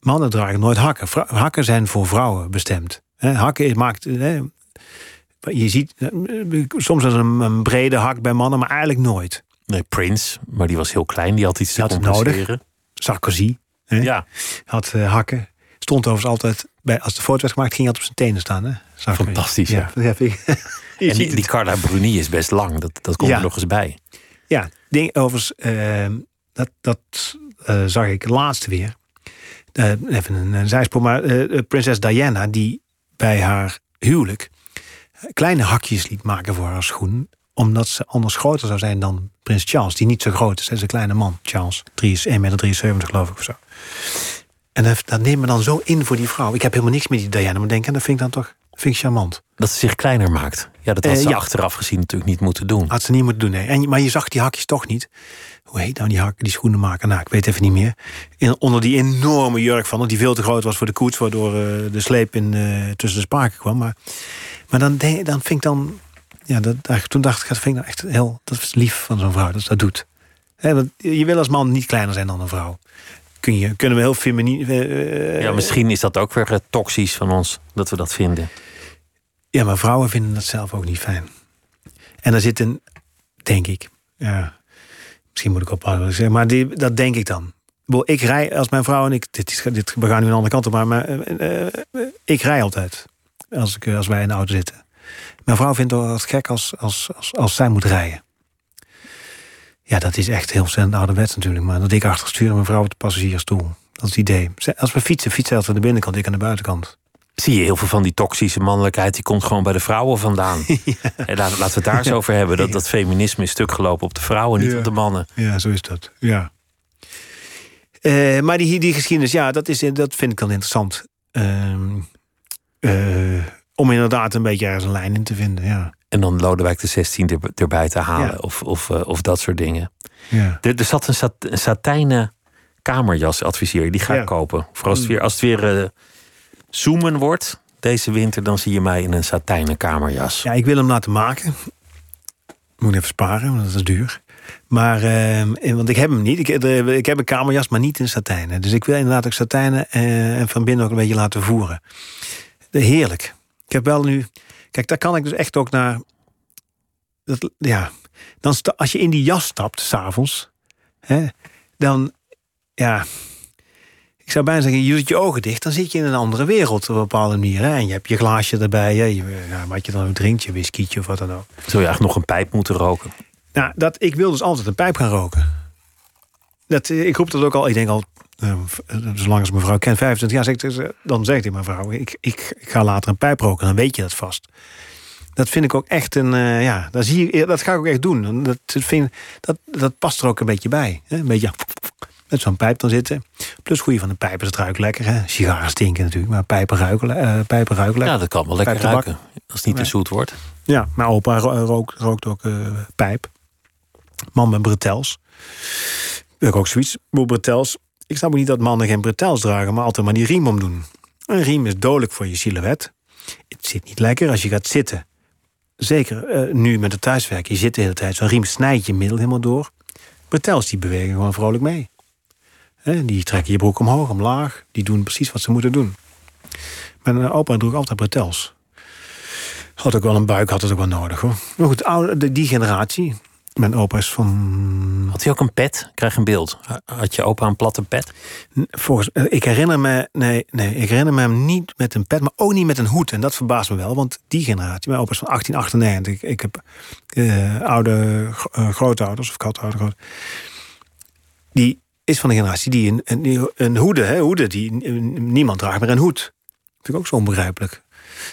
Mannen dragen nooit hakken. Vrou- hakken zijn voor vrouwen bestemd. Hakken maakt. je ziet eh, soms is een, een brede hak bij mannen, maar eigenlijk nooit. Nee, Prince, maar die was heel klein. Die had iets te had nodig. Sarkozy Ja, had hakken. Stond overigens altijd, bij, als de foto werd gemaakt, ging hij altijd op zijn tenen staan. Hè? Fantastisch, Ja, *laughs* dat heb ik. *laughs* Je en die, die Carla Bruni is best lang. Dat, dat komt Ja. er nog eens bij. Ja, ding, overigens, eh, dat, dat eh, zag ik laatst weer. Eh, even een, een zijspoor, maar eh, prinses Diana, die bij haar huwelijk kleine hakjes liet maken voor haar schoen, omdat ze anders groter zou zijn dan prins Charles, die niet zo groot is. Hij is een kleine man, Charles. 3 is 1,73 meter, geloof ik of zo. En dat, neemt me dan zo in voor die vrouw. Ik heb helemaal niks met die Diana, maar denk, en dat vind ik dan toch vind ik charmant. Dat ze zich kleiner maakt. Ja, dat had Eh, ze ja. achteraf gezien natuurlijk niet moeten doen. Had ze niet moeten doen, nee. En, maar je zag die hakjes toch niet. Hoe heet nou die hakken, die schoenenmaker? Nou, ik weet even niet meer. In, onder die enorme jurk van die veel te groot was voor de koets... waardoor eh, de sleep in, eh, tussen de spaken kwam. Maar, maar dan, dan vind ik dan... Ja, dat, toen dacht ik, dat vind ik nou echt heel... Dat is lief van zo'n vrouw, dat ze dat doet. Want je wil als man niet kleiner zijn dan een vrouw. Kun je, kunnen we heel feminien... eh, Ja, misschien is dat ook weer eh, toxisch van ons dat we dat vinden. Ja, maar vrouwen vinden dat zelf ook niet fijn. En er zit een, denk ik, ja, misschien moet ik ophouden wat ik zeg, maar die, dat denk ik dan. Ik rij als mijn vrouw en ik, dit, is, dit, we gaan nu een andere kant op, maar, maar ik rij altijd als, ik, als wij in de auto zitten. Mijn vrouw vindt het gek als, als, als, als zij moet rijden. Ja, dat is echt heel ontzettend ouderwets natuurlijk, maar dat ik achter stuur en mijn vrouw op de passagiersstoel. Dat is het idee. Als we fietsen, fietsen altijd aan de binnenkant, ik aan de buitenkant. Zie je heel veel van die toxische mannelijkheid, die komt gewoon bij de vrouwen vandaan. *laughs* En laten, laten we het daar eens over hebben. Dat, dat feminisme is stuk gelopen op de vrouwen, niet Ja. op de mannen. Ja, zo is dat. Ja. Eh, maar die, die geschiedenis, ja, dat, is, dat vind ik dan interessant. Ehm, eh, om inderdaad een beetje ergens een lijn in te vinden. Ja. En dan Lodewijk de 16 er, erbij te halen. Ja. Of, of, eh, of dat soort dingen. Ja. Er, er zat een, sat, een satijnen kamerjas, adviseer. Die ga ik Ja. kopen. Voor als het weer, als het weer eh, zoomen wordt deze winter... dan zie je mij in een satijnen kamerjas. ja, ik wil hem laten maken. Moet even sparen, want dat is duur. Maar, eh, want ik heb hem niet. Ik, ik heb een kamerjas, maar niet in satijnen. Dus ik wil inderdaad ook satijnen en van binnen ook een beetje laten voeren. Heerlijk. Ik heb wel nu... Kijk, daar kan ik dus echt ook naar... Dat, ja, dan als je in die jas stapt, s'avonds... dan, ja... Ik zou bijna zeggen, je doet je ogen dicht... dan zit je in een andere wereld op een bepaalde manier. Hè? En je hebt je glaasje erbij, hè? Je, ja, wat je dan ook drinkt, je whiskietje of wat dan ook. Zul je eigenlijk nog een pijp moeten roken? Nou, dat, ik wil dus altijd een pijp gaan roken. Dat, ik roep dat ook al, ik denk al zolang als mevrouw kent, 25 jaar, zegt, dan zegt hij mevrouw, ik, ik, ik ga later een pijp roken, dan weet je dat vast. Dat vind ik ook echt een, uh, ja, dat, zie dat ga ik ook echt doen. Dat, vind, dat, dat past er ook een beetje bij. Hè? Een beetje met zo'n pijp dan zitten. Plus goede van de pijpen, het ruikt lekker. Hè? Sigaren stinken natuurlijk, maar pijpen ruiken, uh, pijpen ruiken lekker. Ja, dat kan wel lekker ruiken, als het niet te zoet wordt. Ja, mijn opa rookt, rookt ook uh, pijp. Man met bretels. Ik ook zoiets. Bretels. Ik snap niet dat mannen geen bretels dragen, maar altijd maar die riem omdoen. Een riem is dodelijk voor je silhouet. Het zit niet lekker als je gaat zitten. Zeker uh, nu met het thuiswerk. Je zit de hele tijd. Zo'n riem snijdt je middel helemaal door. Bretels die bewegen gewoon vrolijk mee. Die trekken je broek omhoog, omlaag. Die doen precies wat ze moeten doen. Mijn opa droeg altijd bretels. Had ook wel een buik, had het ook wel nodig hoor. Maar goed, die generatie. Mijn opa is van. Had hij ook een pet? Ik krijg een beeld. Had je opa een platte pet? Volgens, ik herinner me, nee, nee, ik herinner me hem niet met een pet, maar ook niet met een hoed. En dat verbaast me wel, want die generatie, mijn opa is van 1898. Ik heb uh, oude uh, grootouders, of grootouders, die is van de generatie die een, een, een hoede, hè, hoede, die niemand draagt meer een hoed. Dat vind ik ook zo onbegrijpelijk.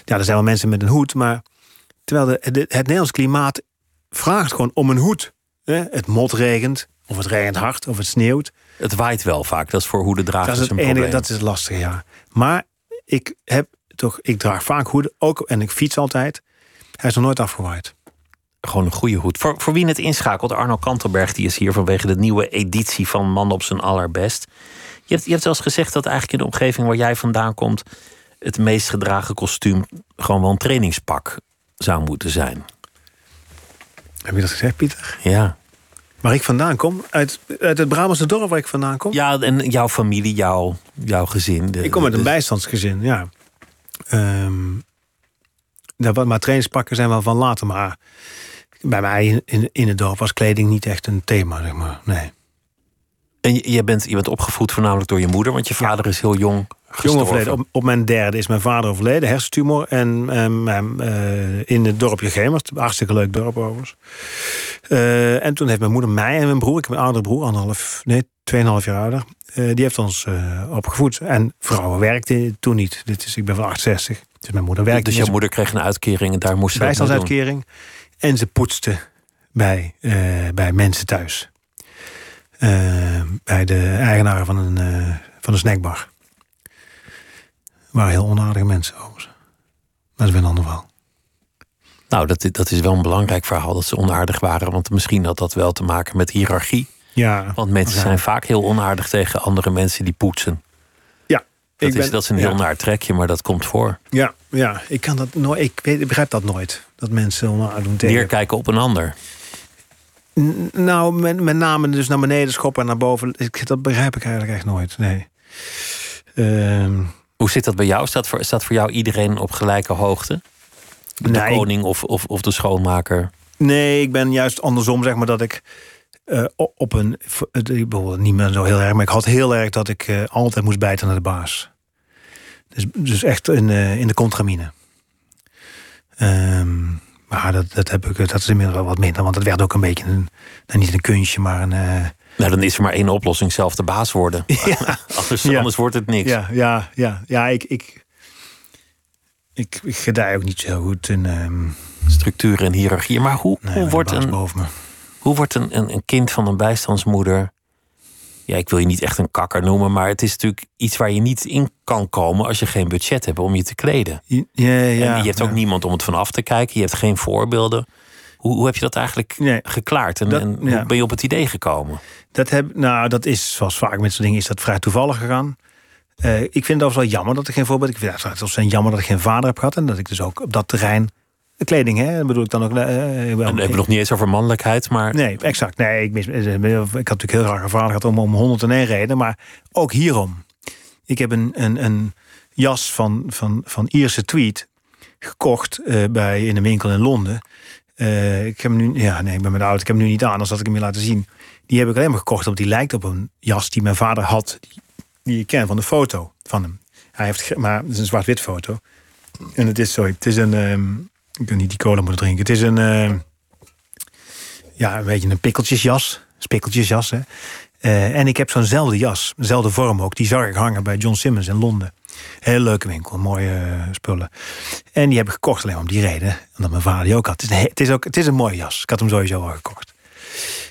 Ja, er zijn wel mensen met een hoed, maar terwijl de, het Nederlands klimaat vraagt gewoon om een hoed. Het mot regent, of het regent hard, of het sneeuwt. Het waait wel vaak, dat is voor hoedendragers dat is het een enige, Dat is lastig, ja. Maar ik heb toch, ik draag vaak hoeden, ook en ik fiets altijd. Hij is nog nooit afgewaaid. Gewoon een goede hoed. Voor, voor wie het inschakelt, Arno Kantelberg die is hier vanwege de nieuwe editie van Man op zijn allerbest. Je hebt, je hebt zelfs gezegd dat eigenlijk in de omgeving waar jij vandaan komt, het meest gedragen kostuum gewoon wel een trainingspak zou moeten zijn. Heb je dat gezegd, Pieter? Ja. Waar ik vandaan kom? Uit, uit het Brabantse dorp waar ik vandaan kom? Ja, en jouw familie, jouw, jouw gezin. ik kom uit een bijstandsgezin, ja. Um, maar trainingspakken zijn wel van later. Maar bij mij in, in het dorp was kleding niet echt een thema, zeg maar. Nee. En je, bent, je bent opgevoed voornamelijk door je moeder, want je vader is heel jong Jong overleden. Op, op, mijn derde is mijn vader overleden, hersentumor. En uh, in het dorpje Gemert, hartstikke leuk dorp overigens. Uh, en toen heeft mijn moeder mij en mijn broer, ik heb een oudere broer, anderhalf, nee, tweeënhalf jaar ouder. Uh, die heeft ons opgevoed. En vrouwen werkten toen niet. Dit is, ik ben van 68. Dus mijn moeder werkte. Dus jouw moeder kreeg een uitkering en daar moest ze Bijstandsuitkering. En ze poetste bij, bij mensen thuis. Bij de eigenaar van een, van een snackbar waren heel onaardige mensen overigens. Dat is weer een ander verhaal. Nou, dat, dat is wel een belangrijk verhaal dat ze onaardig waren. Want misschien had dat wel te maken met hiërarchie. Ja, want mensen zijn vaak heel onaardig tegen andere mensen die poetsen. Ja, dat, is, ben, dat is een heel ja. naar trekje, maar dat komt voor. Ja, ja ik, kan dat nooit, ik, weet, ik begrijp dat nooit. Dat mensen onaardig doen tegen... Neerkijken op een ander. Nou, met, met name dus naar beneden schoppen en naar boven. Ik, dat begrijp ik eigenlijk echt nooit. Nee. Uh, hoe zit dat bij jou? Staat voor, staat voor jou iedereen op gelijke hoogte? De nee, koning of, of, of de schoonmaker? Nee, ik ben juist andersom, zeg maar, dat ik uh, op een. Niet meer zo heel erg, maar ik had heel erg dat ik uh, altijd moest bijten naar de baas. Dus, dus echt in, uh, in de contramine. Um, maar dat, dat, heb ik, dat is inmiddels wel wat minder, want het werd ook een beetje een, nou, niet een kunstje, maar een nou, dan is er maar één oplossing: zelf de baas worden. *laughs* Ja. *laughs* anders, anders wordt het niks. Ja, ja, ja. ja ik, ik, ik, ik gedij ook niet zo goed in um... structuren en hiërarchie. Maar hoe, hoe wordt, een, hoe wordt een, een, een kind van een bijstandsmoeder ja, ik wil je niet echt een kakker noemen, maar het is natuurlijk iets waar je niet in kan komen als je geen budget hebt om je te kleden. Ja, ja, en je hebt ook niemand om het vanaf te kijken. Je hebt geen voorbeelden. Hoe, hoe heb je dat eigenlijk geklaard? En, en hoe ben je op het idee gekomen? Dat, heb, nou, dat is, zoals vaak met zo'n dingen, is dat vrij toevallig gegaan. Uh, ik vind het wel jammer dat ik geen voorbeeld... Ik vind het zelfs jammer dat ik geen vader heb gehad... en dat ik dus ook op dat terrein... De kleding, hè, bedoel ik dan ook. Uh, wel, en hebben we nog niet eens over mannelijkheid, maar. Nee, exact. Nee, ik, mis, ik had natuurlijk heel graag een gehad om, om 101 reden, maar ook hierom. Ik heb een, een, een jas van, van, van Ierse Tweed gekocht uh, bij, in een winkel in Londen. Uh, ik heb hem nu, ja, nee, ik ben met de auto. Ik heb hem nu niet aan, anders had ik hem je laten zien. Die heb ik alleen maar gekocht, omdat die lijkt op een jas die mijn vader had, die, die ik ken van de foto van hem. Hij heeft, maar het is een zwart-wit foto. En het is, sorry, het is een, um, ik kan niet die cola moeten drinken. Het is een, uh, ja, een beetje een pikkeltjesjas, spikkeltjesjas. Hè. Eh, en ik heb zo'nzelfde jas, dezelfde vorm ook. Die zag ik hangen bij John Simmons in Londen. Heel leuke winkel, mooie uh, spullen. En die heb ik gekocht alleen om die reden. Omdat mijn vader die ook had. Het is, een, het is, ook, het is een mooie jas. Ik had hem sowieso al gekocht.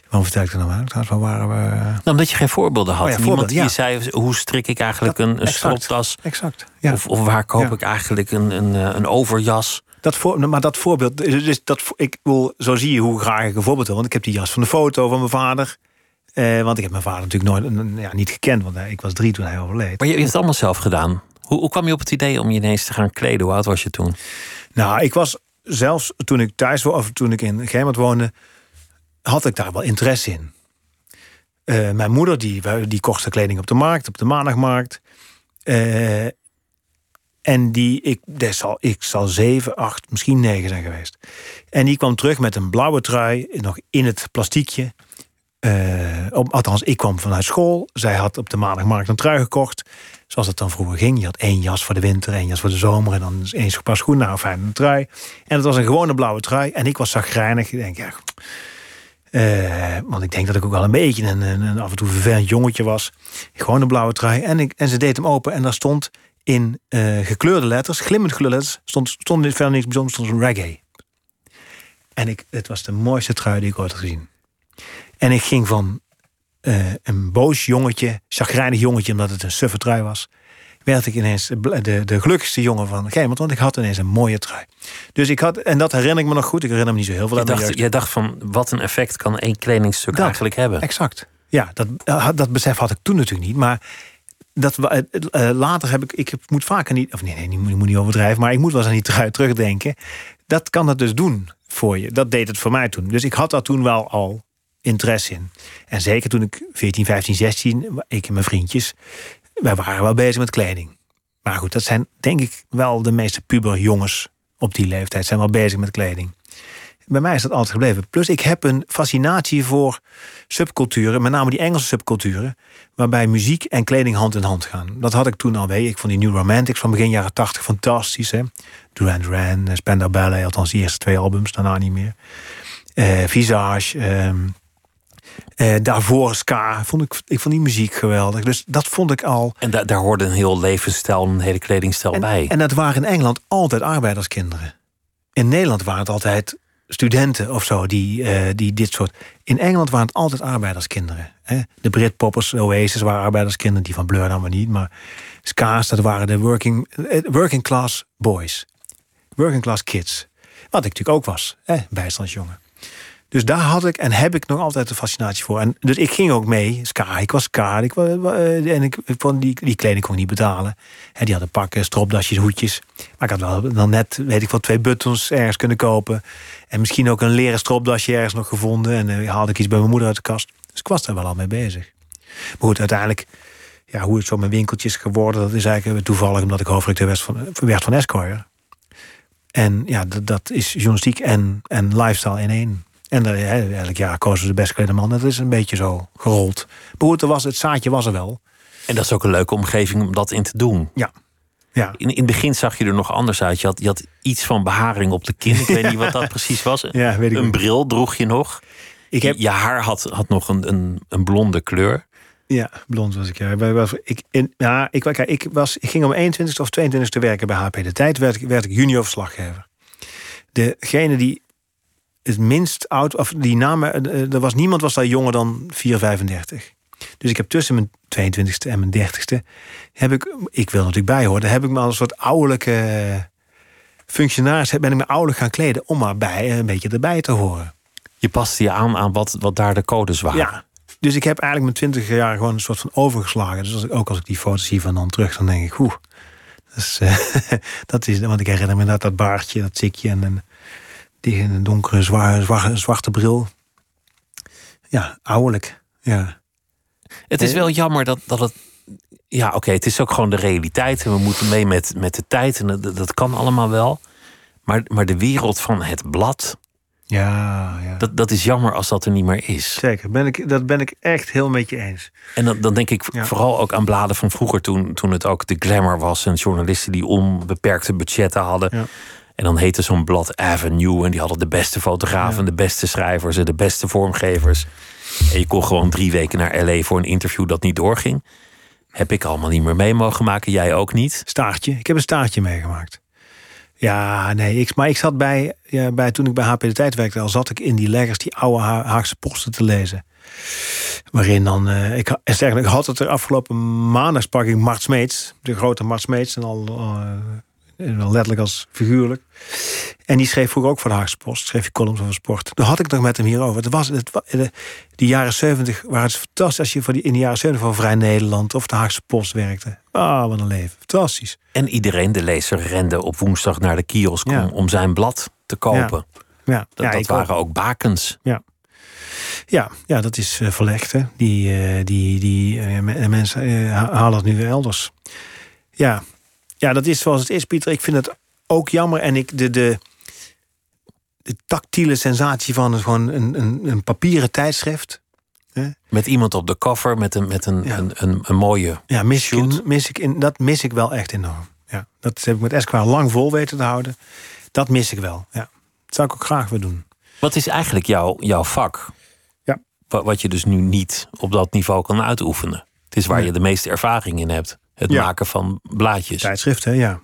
Waarom vertel ik er nou aan? Van waren we... Nou, omdat je geen voorbeelden had. Oh ja, Niemand die zei, hoe strik ik eigenlijk Dat- een, een exact. stropdas? Exact. Ja. Of, of waar koop ik eigenlijk een, een, eh, een overjas? Dat voor, maar dat voorbeeld, dus dat, ik wil, zo zie je hoe graag ik een voorbeeld wil. Want ik heb die jas van de foto van mijn vader. Eh, want ik heb mijn vader natuurlijk nooit ja, niet gekend, want ik was drie toen hij overleed. Maar je, hebt het allemaal zelf gedaan. Hoe, hoe kwam je op het idee om je ineens te gaan kleden? Hoe oud was je toen? Nou, ik was zelfs toen ik thuis woonde, of toen ik in Gemert woonde, had ik daar wel interesse in. Eh, mijn moeder die, die kocht de kleding op de markt, op de maandagmarkt. Eh, en die, ik, dat zal, ik zal zeven, acht, misschien negen zijn geweest. En die kwam terug met een blauwe trui, nog in het plastiekje. Eh, op, althans, ik kwam vanuit school. Zij had op de maandagmarkt een trui gekocht. Zoals het dan vroeger ging. Je had één jas voor de winter, één jas voor de zomer... en dan één paar schoenen, nou fijn, een trui. En het was een gewone blauwe trui. En ik was zagrijnig. Ik denk, ja... eh, want ik denk dat ik ook wel een beetje een, een, een af en toe vervelend jongetje was. Gewoon een blauwe trui. En, ik, en ze deed hem open en daar stond in eh, gekleurde letters, glimmend gekleurde letters... stond, stond verder niks bijzonders, stond reggae. En ik, het was de mooiste trui die ik ooit had gezien. En ik ging van eh, een boos jongetje, chagrijnig jongetje, omdat het een suffe trui was, werd ik ineens de, de, gelukkigste jongen van Gemert, want ik had ineens een mooie trui. Dus ik had, en dat herinner ik me nog goed, ik herinner me niet zo heel veel Je dacht, jij dacht van, wat een effect kan één kledingstuk Dat. eigenlijk hebben? Exact. Ja, dat, eh, dat besef had ik toen natuurlijk niet, maar dat, wa- eh, eh, later heb ik, ik moet vaker niet, of nee, nee, ik moet, niet overdrijven, maar ik moet wel eens aan die terugdenken. Dat kan het dus doen voor je. Dat deed het voor mij toen. Dus ik had daar toen wel al interesse in. En zeker toen ik 14, 15, 16, ik en mijn vriendjes, wij waren wel bezig met kleding. Maar goed, dat zijn denk ik wel de meeste puberjongens op die leeftijd zijn wel bezig met kleding. Bij mij is dat altijd gebleven. Plus ik heb een fascinatie voor subculturen, met name die Engelse subculturen, waarbij muziek en kleding hand in hand gaan. Dat had ik toen al mee. Ik vond die New Romantics van begin jaren 80 fantastisch. Hè? Duran Duran, eh, Spandau Ballet, althans die eerste twee albums, daarna niet meer. Eh, Visage, ehm, eh, daarvoor Ska. Vond ik, ik vond die muziek geweldig. Dus dat vond ik al. En da- daar hoorde een heel levensstijl, een hele kledingstijl En, bij. en dat waren in Engeland altijd arbeiderskinderen. In Nederland waren het altijd studenten of zo die, eh, die dit soort. In Engeland waren het altijd arbeiderskinderen. Hè? De Britpoppers, Oasis waren arbeiderskinderen, die van Blur dan maar niet. Maar Ska's, dat waren de working, eh, working class boys. Working class kids. Wat ik natuurlijk ook was, hè? bijstandsjongen. Dus daar had ik en heb ik nog altijd een fascinatie voor. En dus ik ging ook mee, ska. Ik was ska. Ik, eh, en ik, vond die, die kleding kon ik niet betalen. Die hadden pakken, stropdasjes, hoedjes. Maar ik had wel dan net, weet ik wel, twee buttons ergens kunnen kopen. En misschien ook een leren stropdasje ergens nog gevonden. En eh, haalde ik iets bij mijn moeder uit de kast. Dus ik was daar wel al mee bezig. Maar goed, uiteindelijk, ja, hoe het zo mijn winkeltje is geworden... dat is eigenlijk toevallig omdat ik hoofdredacteur werd van, werd van Esquire. En ja, dat, dat is journalistiek en, en lifestyle in één. En uh, hè, elk jaar kozen ze de best geklede man. Dat is een beetje zo gerold. Maar goed, er was, het zaadje was er wel. En dat is ook een leuke omgeving om dat in te doen. Ja. Ja. In, in het begin zag je er nog anders uit. Je had, je had iets van beharing op de kin. Ik weet niet wat dat *laughs* precies was. Ja, weet ik een niet. bril droeg je nog. Ik heb, Je haar had, had nog een, een, een blonde kleur. ja, blond was ik. Ja. Ik, in, ja, ik, kijk, ik, was, ik ging om 21ste of 22ste werken bij HP De Tijd. Werd, ik- werd ik junior verslaggever. Degene die het minst oud, of die namen, er was niemand was daar jonger dan 4, 35. Dus ik heb tussen mijn 22ste en mijn 30ste, heb ik, ik wil natuurlijk bijhoren, heb ik me als een soort ouderlijke functionaris, ben ik me ouderlijk gaan kleden om maar bij, een beetje erbij te horen. Je paste je aan aan wat, wat daar de codes waren. Ja. Dus ik heb eigenlijk mijn 20 jaar gewoon een soort van overgeslagen. Dus als ik, ook als ik die foto's zie van dan terug, dan denk ik, oeh. Dat eh, *laughs* dat is, want ik herinner me inderdaad dat baardje, dat zikje en een, die een donkere zwa- zwa- zwarte bril. Ja, ouderlijk. Ja. Het is wel jammer dat, dat het. Ja, oké, het is ook gewoon de realiteit. En we moeten mee met, met de tijd. En dat, dat kan allemaal wel. Maar, maar de wereld van het blad. Ja, ja. Dat, dat is jammer als dat er niet meer is. Zeker, ben ik, dat ben ik echt heel met je eens. En dan, dan denk ik Ja. vooral ook aan bladen van vroeger. Toen, toen het ook de glamour was. En journalisten die onbeperkte budgetten hadden. Ja. En dan heette zo'n blad Avenue. En die hadden de beste fotografen, Ja. de beste schrijvers en de beste vormgevers. Je kon gewoon drie weken naar LA voor een interview dat niet doorging. Heb ik allemaal niet meer mee mogen maken. Jij ook niet. Staartje. Ik heb een staartje meegemaakt. Ja, nee. Ik, maar ik zat bij, ja, bij, toen ik bij HP de Tijd werkte, al zat ik in die leggers, die oude Ha- Haagse posten te lezen. Waarin dan, eh, ik, ik had het er afgelopen maandag sprak ik Mart Smeets, de grote Mart Smeets, en al eh, wel letterlijk als figuurlijk. En die schreef vroeger ook voor de Haagse Post, schreef je columns over sport. Toen had ik het nog met hem hierover. Het was, het, wa- de, die jaren 70 waren het fantastisch als je voor die, in de jaren 70 voor Vrij Nederland of de Haagse Post werkte. Ah, wat een leven. Fantastisch. En iedereen, de lezer, rende op woensdag naar de kiosk Ja. om, om zijn blad te kopen. Ja, Dat, ja, dat waren ook bakens. Ja, ja dat is eh, verlegd. Hè. Die, eh, die, die eh, me- mensen eh, ha- halen het nu weer elders. Ja. Ja, dat is zoals het is, Pieter. Ik vind het ook jammer. En ik, de, de, de tactiele sensatie van gewoon een, een, een papieren tijdschrift. Met iemand op de cover, met een, met een, Ja. een, een, een mooie. Ja, mis Shoot. mis ik in, dat mis ik wel echt enorm. Ja, dat heb ik met Esquire lang vol weten te houden. Dat mis ik wel. Ja. Dat zou ik ook graag willen doen. Wat is eigenlijk jouw, jouw vak? Ja. Wa- Wat je dus nu niet op dat niveau kan uitoefenen. Het is waar Nee. je de meeste ervaring in hebt. Het Ja. maken van blaadjes. Tijdschriften, ja.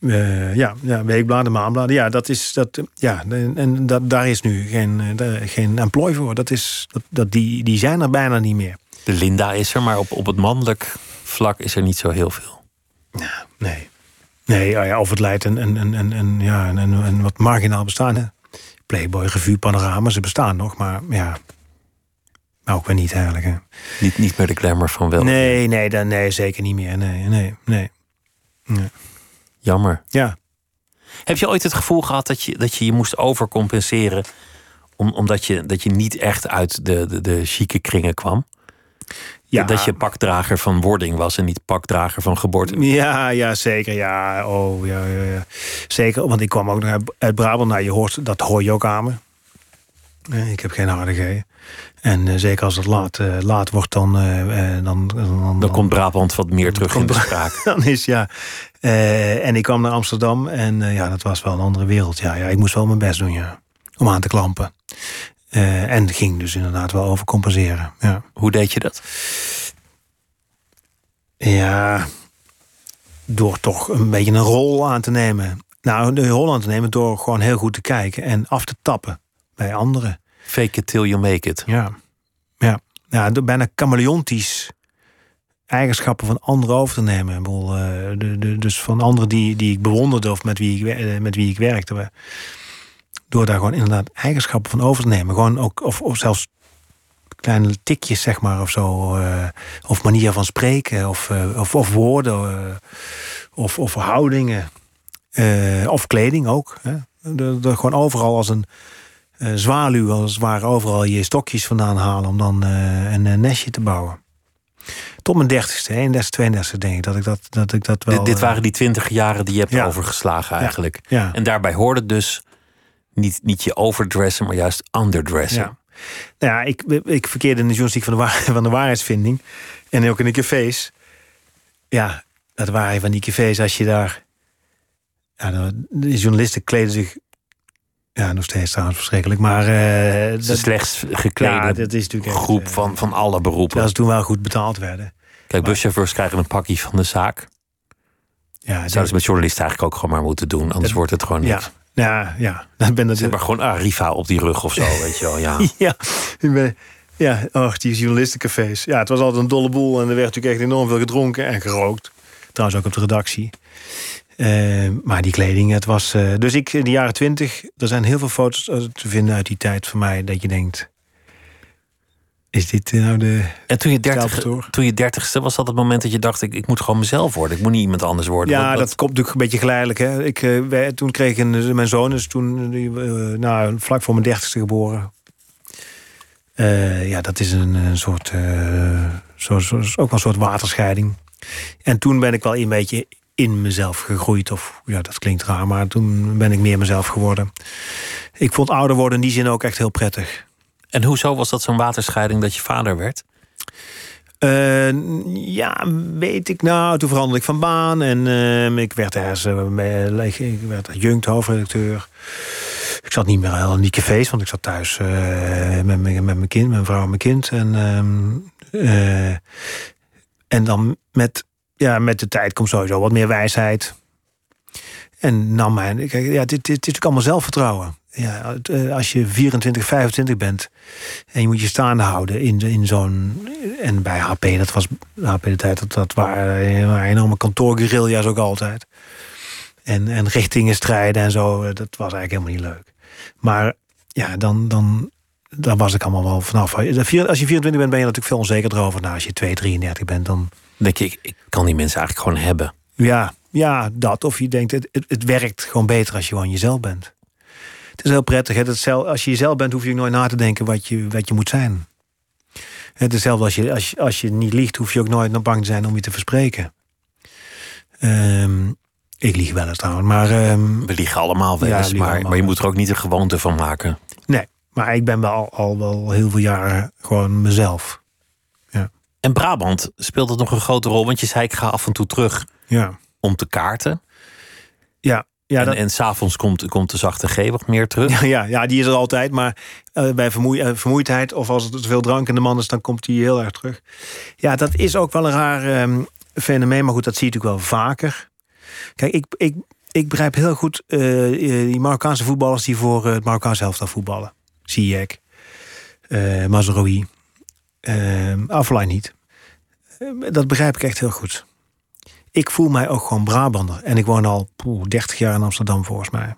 Eh, ja, ja, weekbladen, maandbladen. Ja, dat is dat. Ja, en, en dat, daar is nu geen, eh, daar- geen employ voor. Dat is, dat, dat, die, die zijn er bijna niet meer. De Linda is er, maar op, op het mannelijk vlak is er niet zo heel veel. Nee. Nee, ja, ja, of het leidt een, een, een, een, een, ja, een, een, een wat marginaal bestaan. Hè. Playboy, revue, panorama, ze bestaan nog, maar ja. Maar ook weer niet eigenlijk. Hè. Niet, niet meer de glamour van wel. Nee, nee, dan, nee, zeker niet meer. Nee, nee, nee. Jammer. Ja. Heb je ooit het gevoel gehad dat je dat je, je moest overcompenseren... Om, omdat je, dat je niet echt uit de, de, de chique kringen kwam? ja. Dat je pakdrager van wording was en niet pakdrager van geboorte? Ja, ja, zeker. Ja, oh, ja, ja, ja. Zeker, want ik kwam ook nog uit, Brabant. Nou, je hoort, dat hoor je ook aan me. Ik heb geen harde. En eh, zeker als het laat, eh, laat wordt, dan, eh, eh, dan, dan, Dan komt Brabant wat meer terug in de spraak. *laughs* dan is ja. En ik kwam naar Amsterdam en ja, dat was wel een andere wereld. Ja, ja, ik moest wel mijn best doen, ja. Om aan te klampen. En ging dus inderdaad wel overcompenseren. Ja. Hoe deed je dat? Ja, door toch een beetje een rol aan te nemen. Nou, de rol aan te nemen door gewoon heel goed te kijken en af te tappen bij anderen. Fake it till you make it. Ja, ja. ja bijna chameleontisch eigenschappen van anderen over te nemen. Eh, dus van anderen die, die ik bewonderde of met wie ik, eh, met wie ik werkte. Door daar gewoon inderdaad eigenschappen van over te nemen. Gewoon ook, of, of zelfs kleine tikjes, zeg maar, of zo. eh, of manier van spreken, of, of, of woorden, of, of houdingen. of kleding ook. Hè. Gewoon overal als een eh, zwaluw, als het ware, overal je stokjes vandaan halen om dan eh, een, eh, nestje te bouwen. Tot mijn dertigste, 31, 32 denk ik dat ik dat, dat, ik dat wel... dit, dit waren die twintig jaren die je hebt ja. overgeslagen eigenlijk. Ja. En daarbij hoorde dus niet, niet je overdressen, maar juist underdressen. Ja. Nou ja, ik, ik verkeerde in de journalistiek van de, waar, *laughs* van de waarheidsvinding. En ook in de cafés. Ja, dat waren van die cafés als je daar... Ja, de journalisten kleden zich... Ja, nog steeds trouwens verschrikkelijk. Maar eh, Het is de dat, slechts geklede ja, dat is natuurlijk echt, groep eh, van, van alle beroepen. Terwijl ze toen wel goed betaald werden. Kijk, buschauffeurs krijgen een pakje van de zaak. Ja, Dat zouden ze met journalisten eigenlijk ook gewoon maar moeten doen. Anders Dat- wordt het gewoon ja, niks. ja, ja. Dat ben dat Zet maar gewoon Arriva op die rug of zo, *laughs* weet je wel. Ja. Ja, ik ben, ja, och, die journalistencafés. Ja, het was altijd een dolle boel en er werd natuurlijk echt enorm veel gedronken en gerookt. Trouwens ook op de redactie. Eh, maar die kleding, het was... eh, dus ik, in de jaren twintig, er zijn heel veel foto's eh, te vinden uit die tijd van mij... dat je denkt, is dit eh, nou de... En toen je, dertig, toen je dertigste was dat het moment dat je dacht... Ik, ik moet gewoon mezelf worden. Ik moet niet iemand anders worden. Ja, Wat- dat komt natuurlijk een beetje geleidelijk. Hè. Ik, wij- toen kreeg ik een, mijn zoon is toen nou, vlak voor mijn dertigste geboren. Ja, dat is een, een soort, zo, zo, is ook wel een soort waterscheiding. En toen ben ik wel een beetje in mezelf gegroeid. Of ja, dat klinkt raar, maar toen ben ik meer mezelf geworden. Ik vond ouder worden in die zin ook echt heel prettig. En hoezo was dat zo'n waterscheiding dat je vader werd? Eh, ja, weet ik nou. Toen veranderde ik van baan en eh, ik werd ergens, eh, bij- ik werd adjunct hoofdredacteur. Ik zat niet meer heel in die cafés, want ik zat thuis uh, met, met, met mijn kind, mijn vrouw en mijn kind. En, uh, en dan met, ja, met de tijd komt sowieso wat meer wijsheid. En nam mijn, kijk, ja, dit, dit, dit is natuurlijk allemaal zelfvertrouwen. Ja, als je 24, 25 bent en je moet je staande houden in, in zo'n. En bij HP, dat was HP de tijd, dat, dat waren, waren enorme kantoorguerrilla's ook altijd. En, en richtingen strijden en zo, dat was eigenlijk helemaal niet leuk. Maar ja, dan, dan, dan was ik allemaal wel vanaf. Als je 24 bent, ben je natuurlijk veel onzeker over. Nou, als je 2, 33 bent, dan. Denk ik, ik kan die mensen eigenlijk gewoon hebben. Ja, ja, dat. Of je denkt, het, het, het werkt gewoon beter als je gewoon jezelf bent. Het is heel prettig. Hè? Dat zelf, als je jezelf bent, hoef je nooit na te denken wat je, wat je moet zijn. Het is hetzelfde als je, als, je, als je niet liegt, hoef je ook nooit bang te zijn om je te verspreken. Um, ik lieg wel eens trouwens, maar... Um, We liegen allemaal wel eens, maar, maar je moet er ook niet een gewoonte van maken. Nee, maar ik ben wel al wel heel veel jaren gewoon mezelf. En Brabant speelt het nog een grote rol? Want je zei, ik ga af en toe terug ja. om te kaarten. Ja, ja, en, dat... en s'avonds komt, komt de zachte G wat meer terug. Ja, *laughs* ja, ja die is er altijd. Maar uh, bij vermoei, uh, vermoeidheid of als er te veel drank in de man is, dan komt die heel erg terug. Ja, dat is ook wel een raar um, fenomeen. Maar goed, dat zie je natuurlijk wel vaker. Kijk, ik, ik, ik begrijp heel goed uh, die Marokkaanse voetballers die voor het Marokkaanse elftal voetballen. Ziyech, uh, Mazraoui, uh, niet. dat begrijp ik echt heel goed. Ik voel mij ook gewoon Brabander. En ik woon al poeh, 30 jaar in Amsterdam volgens mij.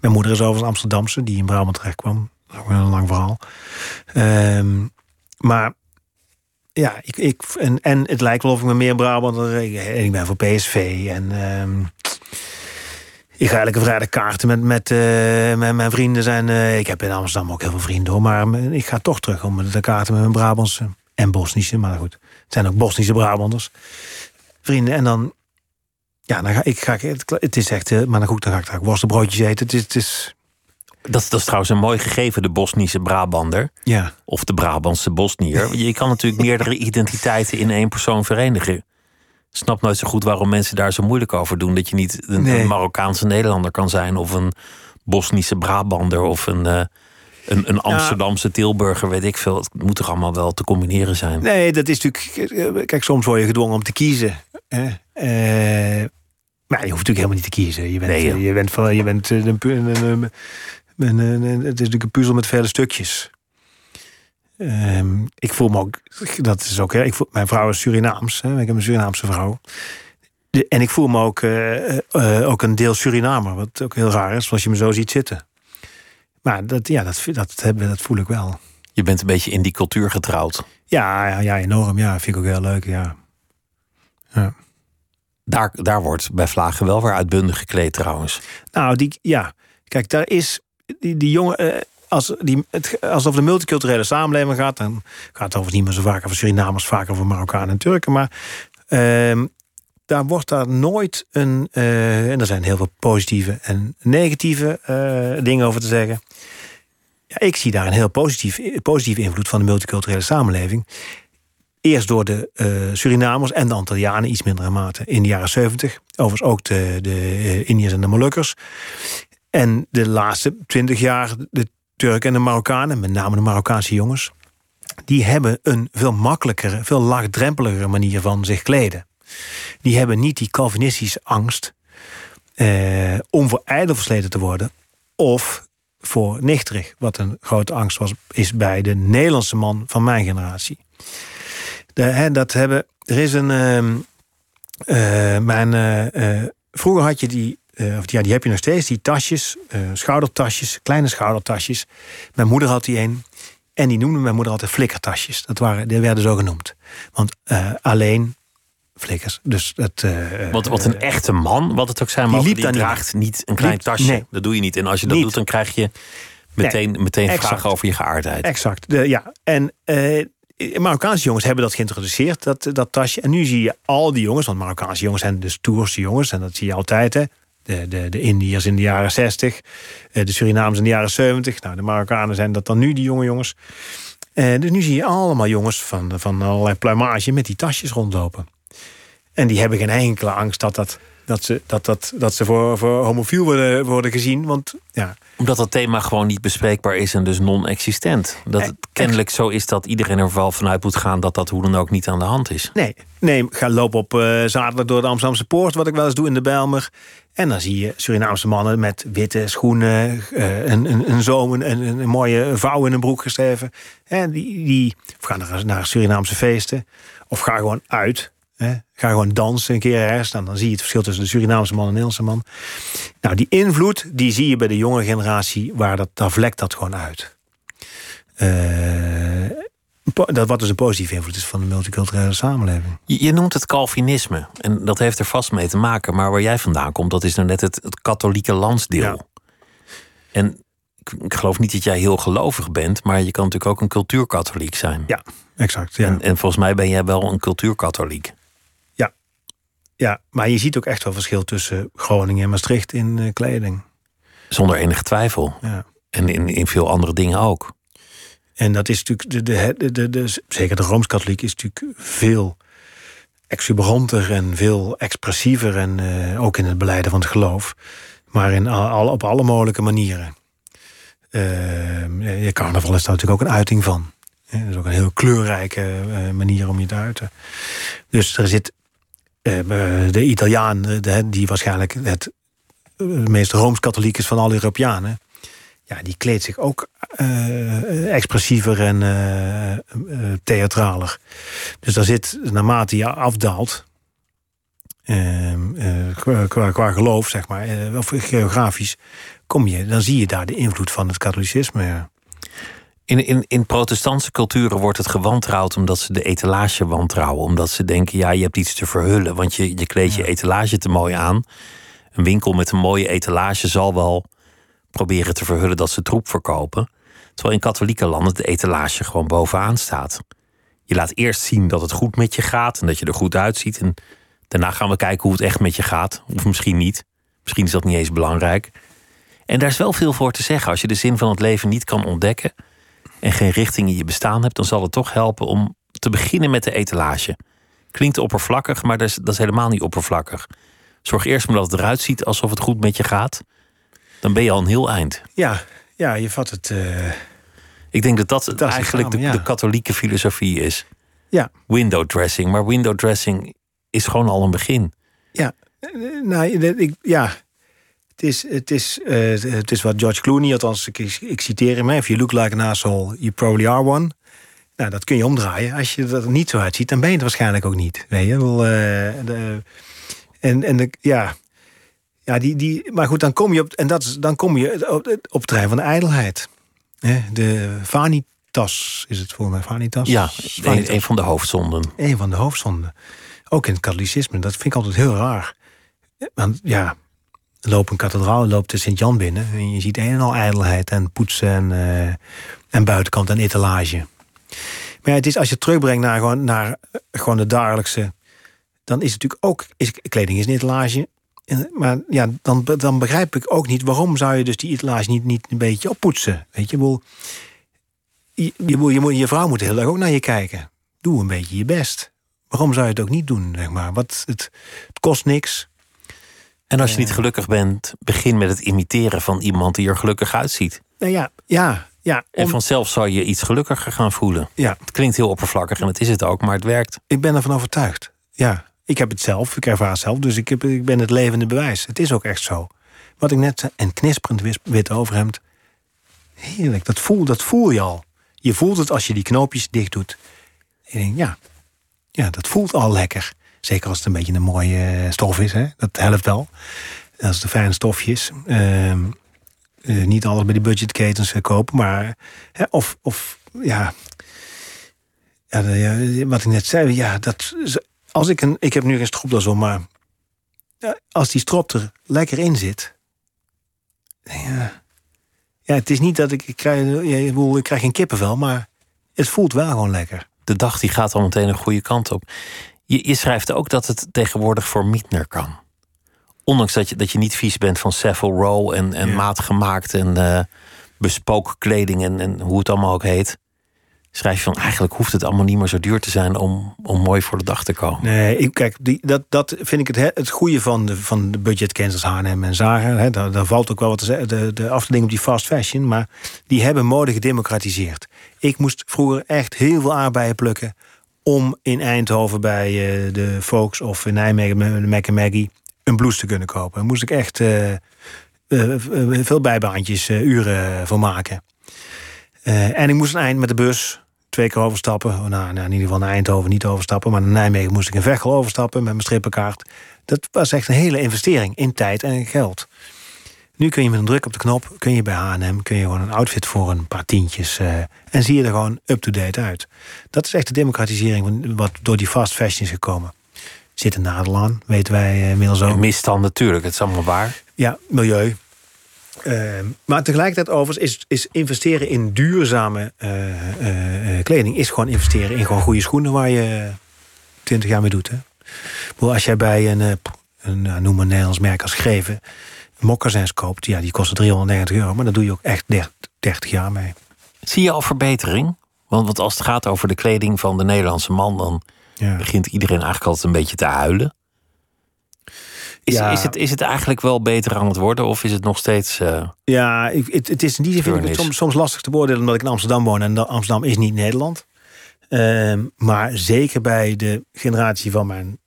Mijn moeder is overigens Amsterdamse, die in Brabant terecht kwam. Dat is een lang verhaal. Um, maar ja, ik, ik, en, en het lijkt wel of ik me meer Brabander... Ik, ik ben voor PSV en... ik ga elke vrijdag kaarten met, met, uh, met mijn vrienden. Zijn, uh, ik heb in Amsterdam ook heel veel vrienden hoor. Maar ik ga toch terug om de kaarten met mijn Brabantse en Bosnische. Maar goed, het zijn ook Bosnische Brabanders. Vrienden. En dan... Ja, dan ga ik... Ga, het, het is echt... Uh, maar dan goed, dan ga ik straks worstenbroodjes eten. Het is... Het is dat, dat is trouwens een mooi gegeven, de Bosnische Brabander. Ja. Of de Brabantse Bosnier. Je kan natuurlijk *laughs* meerdere identiteiten in één persoon verenigen. Snap nooit zo goed waarom mensen daar zo moeilijk over doen. Dat je niet een, nee. een Marokkaanse Nederlander kan zijn... of een Bosnische Brabander of een, uh, een, een Amsterdamse ja. Tilburger, weet ik veel. Het moet toch allemaal wel te combineren zijn? Nee, dat is natuurlijk... Kijk, soms word je gedwongen om te kiezen. Hè? Uh, maar je hoeft natuurlijk helemaal niet te kiezen. Je bent, nee, je bent, van, je bent een, een, een, en, en, het is natuurlijk een puzzel met vele stukjes. Um, ik voel me ook, dat is ook, hè, ik voel, mijn vrouw is Surinaams, hè, ik heb een Surinaamse vrouw. De, en ik voel me ook, uh, uh, ook een deel Surinamer, wat ook heel raar is, als je me zo ziet zitten. Maar dat, ja, dat, dat, hebben, dat voel ik wel. Je bent een beetje in die cultuur getrouwd. Ja, ja, ja enorm. Ja, vind ik ook heel leuk. Ja. ja. Daar, daar wordt bij Vlagen wel weer uitbundig gekleed trouwens. Nou, die, ja. Kijk, daar is die, die jongen, uh, als die, het, alsof de multiculturele samenleving gaat, dan gaat het overigens niet meer zo vaak over Surinamers, vaak over Marokkanen en Turken. Maar uh, daar wordt daar nooit een. Uh, en er zijn heel veel positieve en negatieve uh, dingen over te zeggen. Ja, ik zie daar een heel positief, positieve invloed van de multiculturele samenleving. Eerst door de uh, Surinamers en de Antillianen, iets mindere mate, in de jaren 70. Overigens ook de, de Indiërs en de Molukkers. En de laatste twintig jaar de Turken en de Marokkanen, met name de Marokkaanse jongens, die hebben een veel makkelijkere, veel laagdrempeligere manier van zich kleden. Die hebben niet die Calvinistische angst eh, om voor ijdel versleten te worden of voor nichterig, wat een grote angst was, is bij de Nederlandse man van mijn generatie. Dat hebben, er is een. Uh, mijn, uh, vroeger had je die uh, of ja, die heb je nog steeds, die tasjes, uh, schoudertasjes, kleine schoudertasjes. Mijn moeder had die een. En die noemde mijn moeder altijd flikkertasjes. Dat waren, die werden zo genoemd. Want uh, alleen flikkers. Dus dat, wat, wat een echte man, wat het ook zijn mag, die, die draagt niet, niet een klein liep, tasje. Nee. Dat doe je niet. En als je dat niet. doet, dan krijg je meteen, nee, meteen vragen over je geaardheid. Exact. De, ja. En Marokkaanse jongens hebben dat geïntroduceerd, dat, dat tasje. En nu zie je al die jongens, want Marokkaanse jongens zijn de stoerste jongens. En dat zie je altijd, hè de, de, de Indiërs in de jaren 60, de Surinamers in de jaren 70. Nou, de Marokkanen zijn dat dan nu, die jonge jongens. Uh, dus nu zie je allemaal jongens van, van allerlei pluimage met die tasjes rondlopen. En die hebben geen enkele angst dat dat Dat ze, dat, dat, dat ze voor, voor homofiel worden, worden gezien. Want ja, Omdat dat thema gewoon niet bespreekbaar is en dus non-existent. Dat het kennelijk zo is dat iedereen er wel vanuit moet gaan dat dat hoe dan ook niet aan de hand is. Nee, nee ga lopen op eh, zaterdag door de Amsterdamse Poort, wat ik wel eens doe in de Bijlmer. En dan zie je Surinaamse mannen met witte schoenen, uh, een, een, een zoom, een, een, mooie vouw in een broek gesteven. En die, die of gaan naar, naar Surinaamse feesten, of ga gewoon uit. Hè. Ga gewoon dansen een keer ergens. Dan, dan zie je het verschil tussen de Surinaamse man en de Nederlandse man. Nou, die invloed, die zie je bij de jonge generatie, waar dat, daar vlekt dat gewoon uit. Uh, dat wat dus een positieve invloed is van de multiculturele samenleving. Je, je, noemt het Calvinisme. En dat heeft er vast mee te maken. Maar waar jij vandaan komt, dat is nou net het, het katholieke landsdeel. Ja. En ik, geloof niet dat jij heel gelovig bent, maar je kan natuurlijk ook een cultuurkatholiek zijn. Ja, exact. Ja. En, en volgens mij ben jij wel een cultuurkatholiek. Ja. maar je ziet ook echt wel verschil tussen Groningen en Maastricht in uh, kleding. Zonder enige twijfel. Ja. En in, in veel andere dingen ook. En dat is natuurlijk, de, de, de, de, zeker de Rooms-Katholiek is natuurlijk veel exuberanter en veel expressiever. En uh, ook in het beleiden van het geloof. Maar in al, op alle mogelijke manieren. Uh, je carnaval is daar natuurlijk ook een uiting van. Dat is ook een heel kleurrijke uh, manier om je te uiten. Dus er zit de Italiaan, de, die waarschijnlijk het meest Rooms-Katholiek is van alle Europeanen ja, die kleedt zich ook expressiever en uh, theatraler. Dus daar zit, naarmate je afdaalt, qua, qua geloof, zeg maar, of geografisch, kom je, dan zie je daar de invloed van het katholicisme. In, in, in protestantse culturen wordt het gewantrouwd omdat ze de etalage wantrouwen. Omdat ze denken, ja, je hebt iets te verhullen, want je, je kleedt je etalage te mooi aan. Een winkel met een mooie etalage zal wel proberen te verhullen dat ze troep verkopen. Terwijl in katholieke landen de etalage gewoon bovenaan staat. Je laat eerst zien dat het goed met je gaat en dat je er goed uitziet. En daarna gaan we kijken hoe het echt met je gaat. Of misschien niet. Misschien is dat niet eens belangrijk. En daar is wel veel voor te zeggen. Als je de zin van het leven niet kan ontdekken en geen richting in je bestaan hebt, dan zal het toch helpen om te beginnen met de etalage. Klinkt oppervlakkig, maar dat is, dat is helemaal niet oppervlakkig. Zorg eerst maar dat het eruit ziet alsof het goed met je gaat dan ben je al een heel eind. Ja, ja je vat het. Uh... Ik denk dat dat, dat eigenlijk de, ja. de, katholieke filosofie is. Ja. Window dressing. Maar window dressing is gewoon al een begin. Ja, nou, ik, ja. Het is, het, is, uh, het is wat George Clooney, althans, ik, ik citeer hem: If you look like an asshole, you probably are one. Nou, dat kun je omdraaien. Als je er niet zo uitziet, dan ben je het waarschijnlijk ook niet. Weet je wel. Uh, de, en en de, ja, ja, die, die, maar goed, dan kom je op, en dat is, dan kom je op, op het terrein van de ijdelheid. De vanitas is het voor mij, vanitas? Ja, vanitas. Een, een, van de hoofdzonden. Een van de hoofdzonden. Ook in het katholicisme, dat vind ik altijd heel raar. Want ja, loopt een kathedraal, loopt de Sint-Jan binnen... en je ziet een en al ijdelheid en poetsen en, uh, en buitenkant en etalage. Maar ja, het is, als je het terugbrengt naar, gewoon, naar gewoon de dagelijkse... dan is het natuurlijk ook... Is, kleding is een etalage, maar ja, dan, dan begrijp ik ook niet waarom zou je dus die etalage niet, niet een beetje oppoetsen. Weet je, wel, je, je, je, je vrouw moet heel erg ook naar je kijken. Doe een beetje je best. Waarom zou je het ook niet doen, zeg maar? Wat, het, het kost niks. En als je niet gelukkig bent, begin met het imiteren van iemand die er gelukkig uitziet. Nou ja, ja, ja. En vanzelf zou je iets gelukkiger gaan voelen. Ja. Het klinkt heel oppervlakkig en het is het ook, maar het werkt. Ik ben ervan overtuigd. Ja. Ik heb het zelf, ik ervaar het zelf, dus ik, heb, ik ben het levende bewijs. Het is ook echt zo. Wat ik net zei, en knisperend wit overhemd. Heerlijk, dat voel, dat voel je al. Je voelt het als je die knoopjes dicht doet. Ja, ja, dat voelt al lekker. Zeker als het een beetje een mooie eh, stof is, hè? dat helpt wel. Als het een fijne stofje is. Uh, uh, niet alles bij die budgetketens kopen, maar... Hè, of, of ja, ja, wat ik net zei, ja, dat, als ik een. Ik heb nu geen stropdas om, maar. Als die strop er lekker in zit. Ja. Ja, het is niet dat ik. Ik krijg, ja, ik krijg geen kippenvel, maar. Het voelt wel gewoon lekker. De dag die gaat al meteen een goede kant op. Je, je schrijft ook dat het tegenwoordig voor Mietner kan. Ondanks dat je, dat je niet vies bent van Savile Row en, en ja. maatgemaakt en uh, bespoken kleding en, en hoe het allemaal ook heet. schrijf je van eigenlijk hoeft het allemaal niet meer zo duur te zijn om, om mooi voor de dag te komen. Nee, ik, kijk, die, dat, dat vind ik het, het goede van de, van de budgetcancers H&M en Zara. Hè, daar, daar valt ook wel wat te zeggen, de, de afdeling op die fast fashion. Maar die hebben mode gedemocratiseerd. Ik moest vroeger echt heel veel aardbeien plukken... om in Eindhoven bij uh, de Volks of in Nijmegen de Mac Maggie... een blouse te kunnen kopen. Daar moest ik echt uh, uh, veel bijbaantjes, uren voor maken. en ik moest een eind met de bus twee keer overstappen. Nou, nou, in ieder geval naar Eindhoven niet overstappen. Maar naar Nijmegen moest ik in Veghel overstappen met mijn strippenkaart. Dat was echt een hele investering in tijd en geld. Nu kun je met een druk op de knop, kun je bij H&M... kun je gewoon een outfit voor een paar tientjes... Uh, en zie je er gewoon up-to-date uit. Dat is echt de democratisering wat door die fast fashion is gekomen. Zit een nadel aan, weten wij uh, inmiddels ook. Misstand natuurlijk, het is allemaal waar. Ja, milieu. Uh, maar tegelijkertijd overigens is, is investeren in duurzame uh, uh, kleding... is gewoon investeren in gewoon goede schoenen... waar je twintig jaar mee doet. Hè? Als jij bij een, een noem een Nederlands merk als Greven... moccasins koopt, ja, die kosten 390 euro... maar daar doe je ook echt 30, 30 jaar mee. Zie je al verbetering? Want, want als het gaat over de kleding van de Nederlandse man... dan ja. begint iedereen eigenlijk altijd een beetje te huilen. Is, ja. is, het, is het eigenlijk wel beter aan het worden of is het nog steeds. Uh, ja, ik, het, het is in die zin vind ik het soms, soms lastig te beoordelen omdat ik in Amsterdam woon en Amsterdam is niet Nederland. Uh, maar zeker bij de generatie van mijn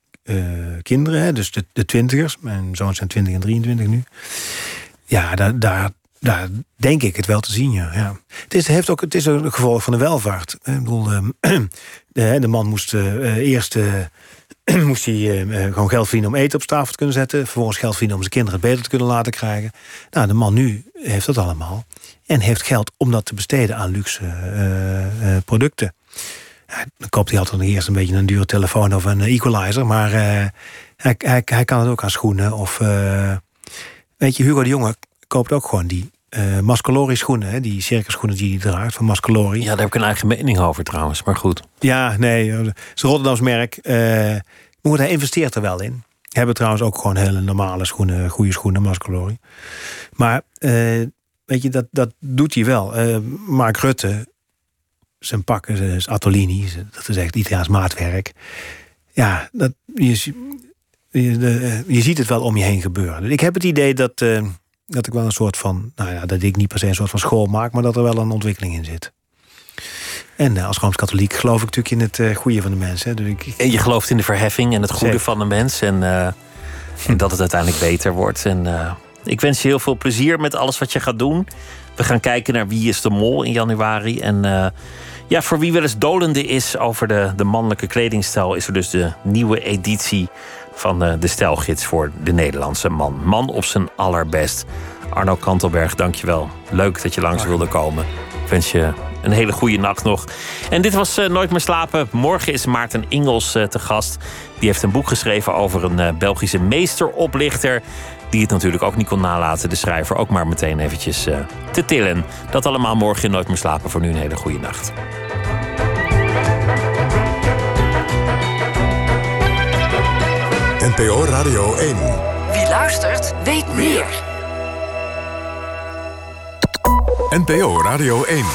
kinderen, hè, dus de, de twintigers, mijn zoons zijn 20 en 23 nu. Ja, daar, daar, daar denk ik het wel te zien. Ja. ja. Het, is, heeft ook, het is een gevolg van de welvaart. Ik bedoel, de, *clears throat* de man moest eerst *clears throat* moest hij gewoon geld verdienen om eten op tafel te kunnen zetten. Vervolgens geld verdienen om zijn kinderen het beter te kunnen laten krijgen. Nou, de man nu heeft dat allemaal. En heeft geld om dat te besteden aan luxe producten. Dan koopt hij altijd eerst een beetje een dure telefoon of een equalizer. Maar hij, hij, hij, kan het ook aan schoenen. Of, weet je, Hugo de Jonge koopt ook gewoon die uh, Mascalori schoenen, hè, die circusschoenen die hij draagt van Mascalori. Ja, daar heb ik een eigen mening over trouwens, maar goed. Ja, nee, het is een Rotterdams merk. Maar hij investeert er wel in. Hebben trouwens ook gewoon hele normale schoenen, goede schoenen, Mascalori. Maar weet je, dat, dat doet hij wel. Mark Rutte, zijn pakken, is Atolini, dat is echt Italiaans maatwerk. Ja, dat, je, je, je ziet het wel om je heen gebeuren. Ik heb het idee dat dat ik wel een soort van, nou ja, dat ik niet per se een soort van school maak, maar dat er wel een ontwikkeling in zit. En uh, als Rooms-Katholiek geloof ik natuurlijk in het uh, goede van de mensen. Dus ik, en je gelooft in de verheffing en het goede van de mens. En, uh, en, dat het uiteindelijk beter wordt. En ik wens je heel veel plezier met alles wat je gaat doen. We gaan kijken naar Wie is de Mol in januari. En ja, voor wie wel eens dolende is over de, de mannelijke kledingstijl... is er dus de nieuwe editie van de, de stijlgids voor de Nederlandse man. Man op zijn allerbest. Arno Kantelberg, dankjewel. Leuk dat je langs wilde komen. Ik wens je een hele goede nacht nog. En dit was uh, Nooit meer slapen. Morgen is Maarten Ingels uh, te gast. Die heeft een boek geschreven over een uh, Belgische meesteroplichter. Die het natuurlijk ook niet kon nalaten, de schrijver, ook maar meteen eventjes te tillen. Dat allemaal morgen in Nooit meer slapen. Voor nu een hele goede nacht. NPO Radio 1. Wie luistert, weet meer. NPO Radio 1.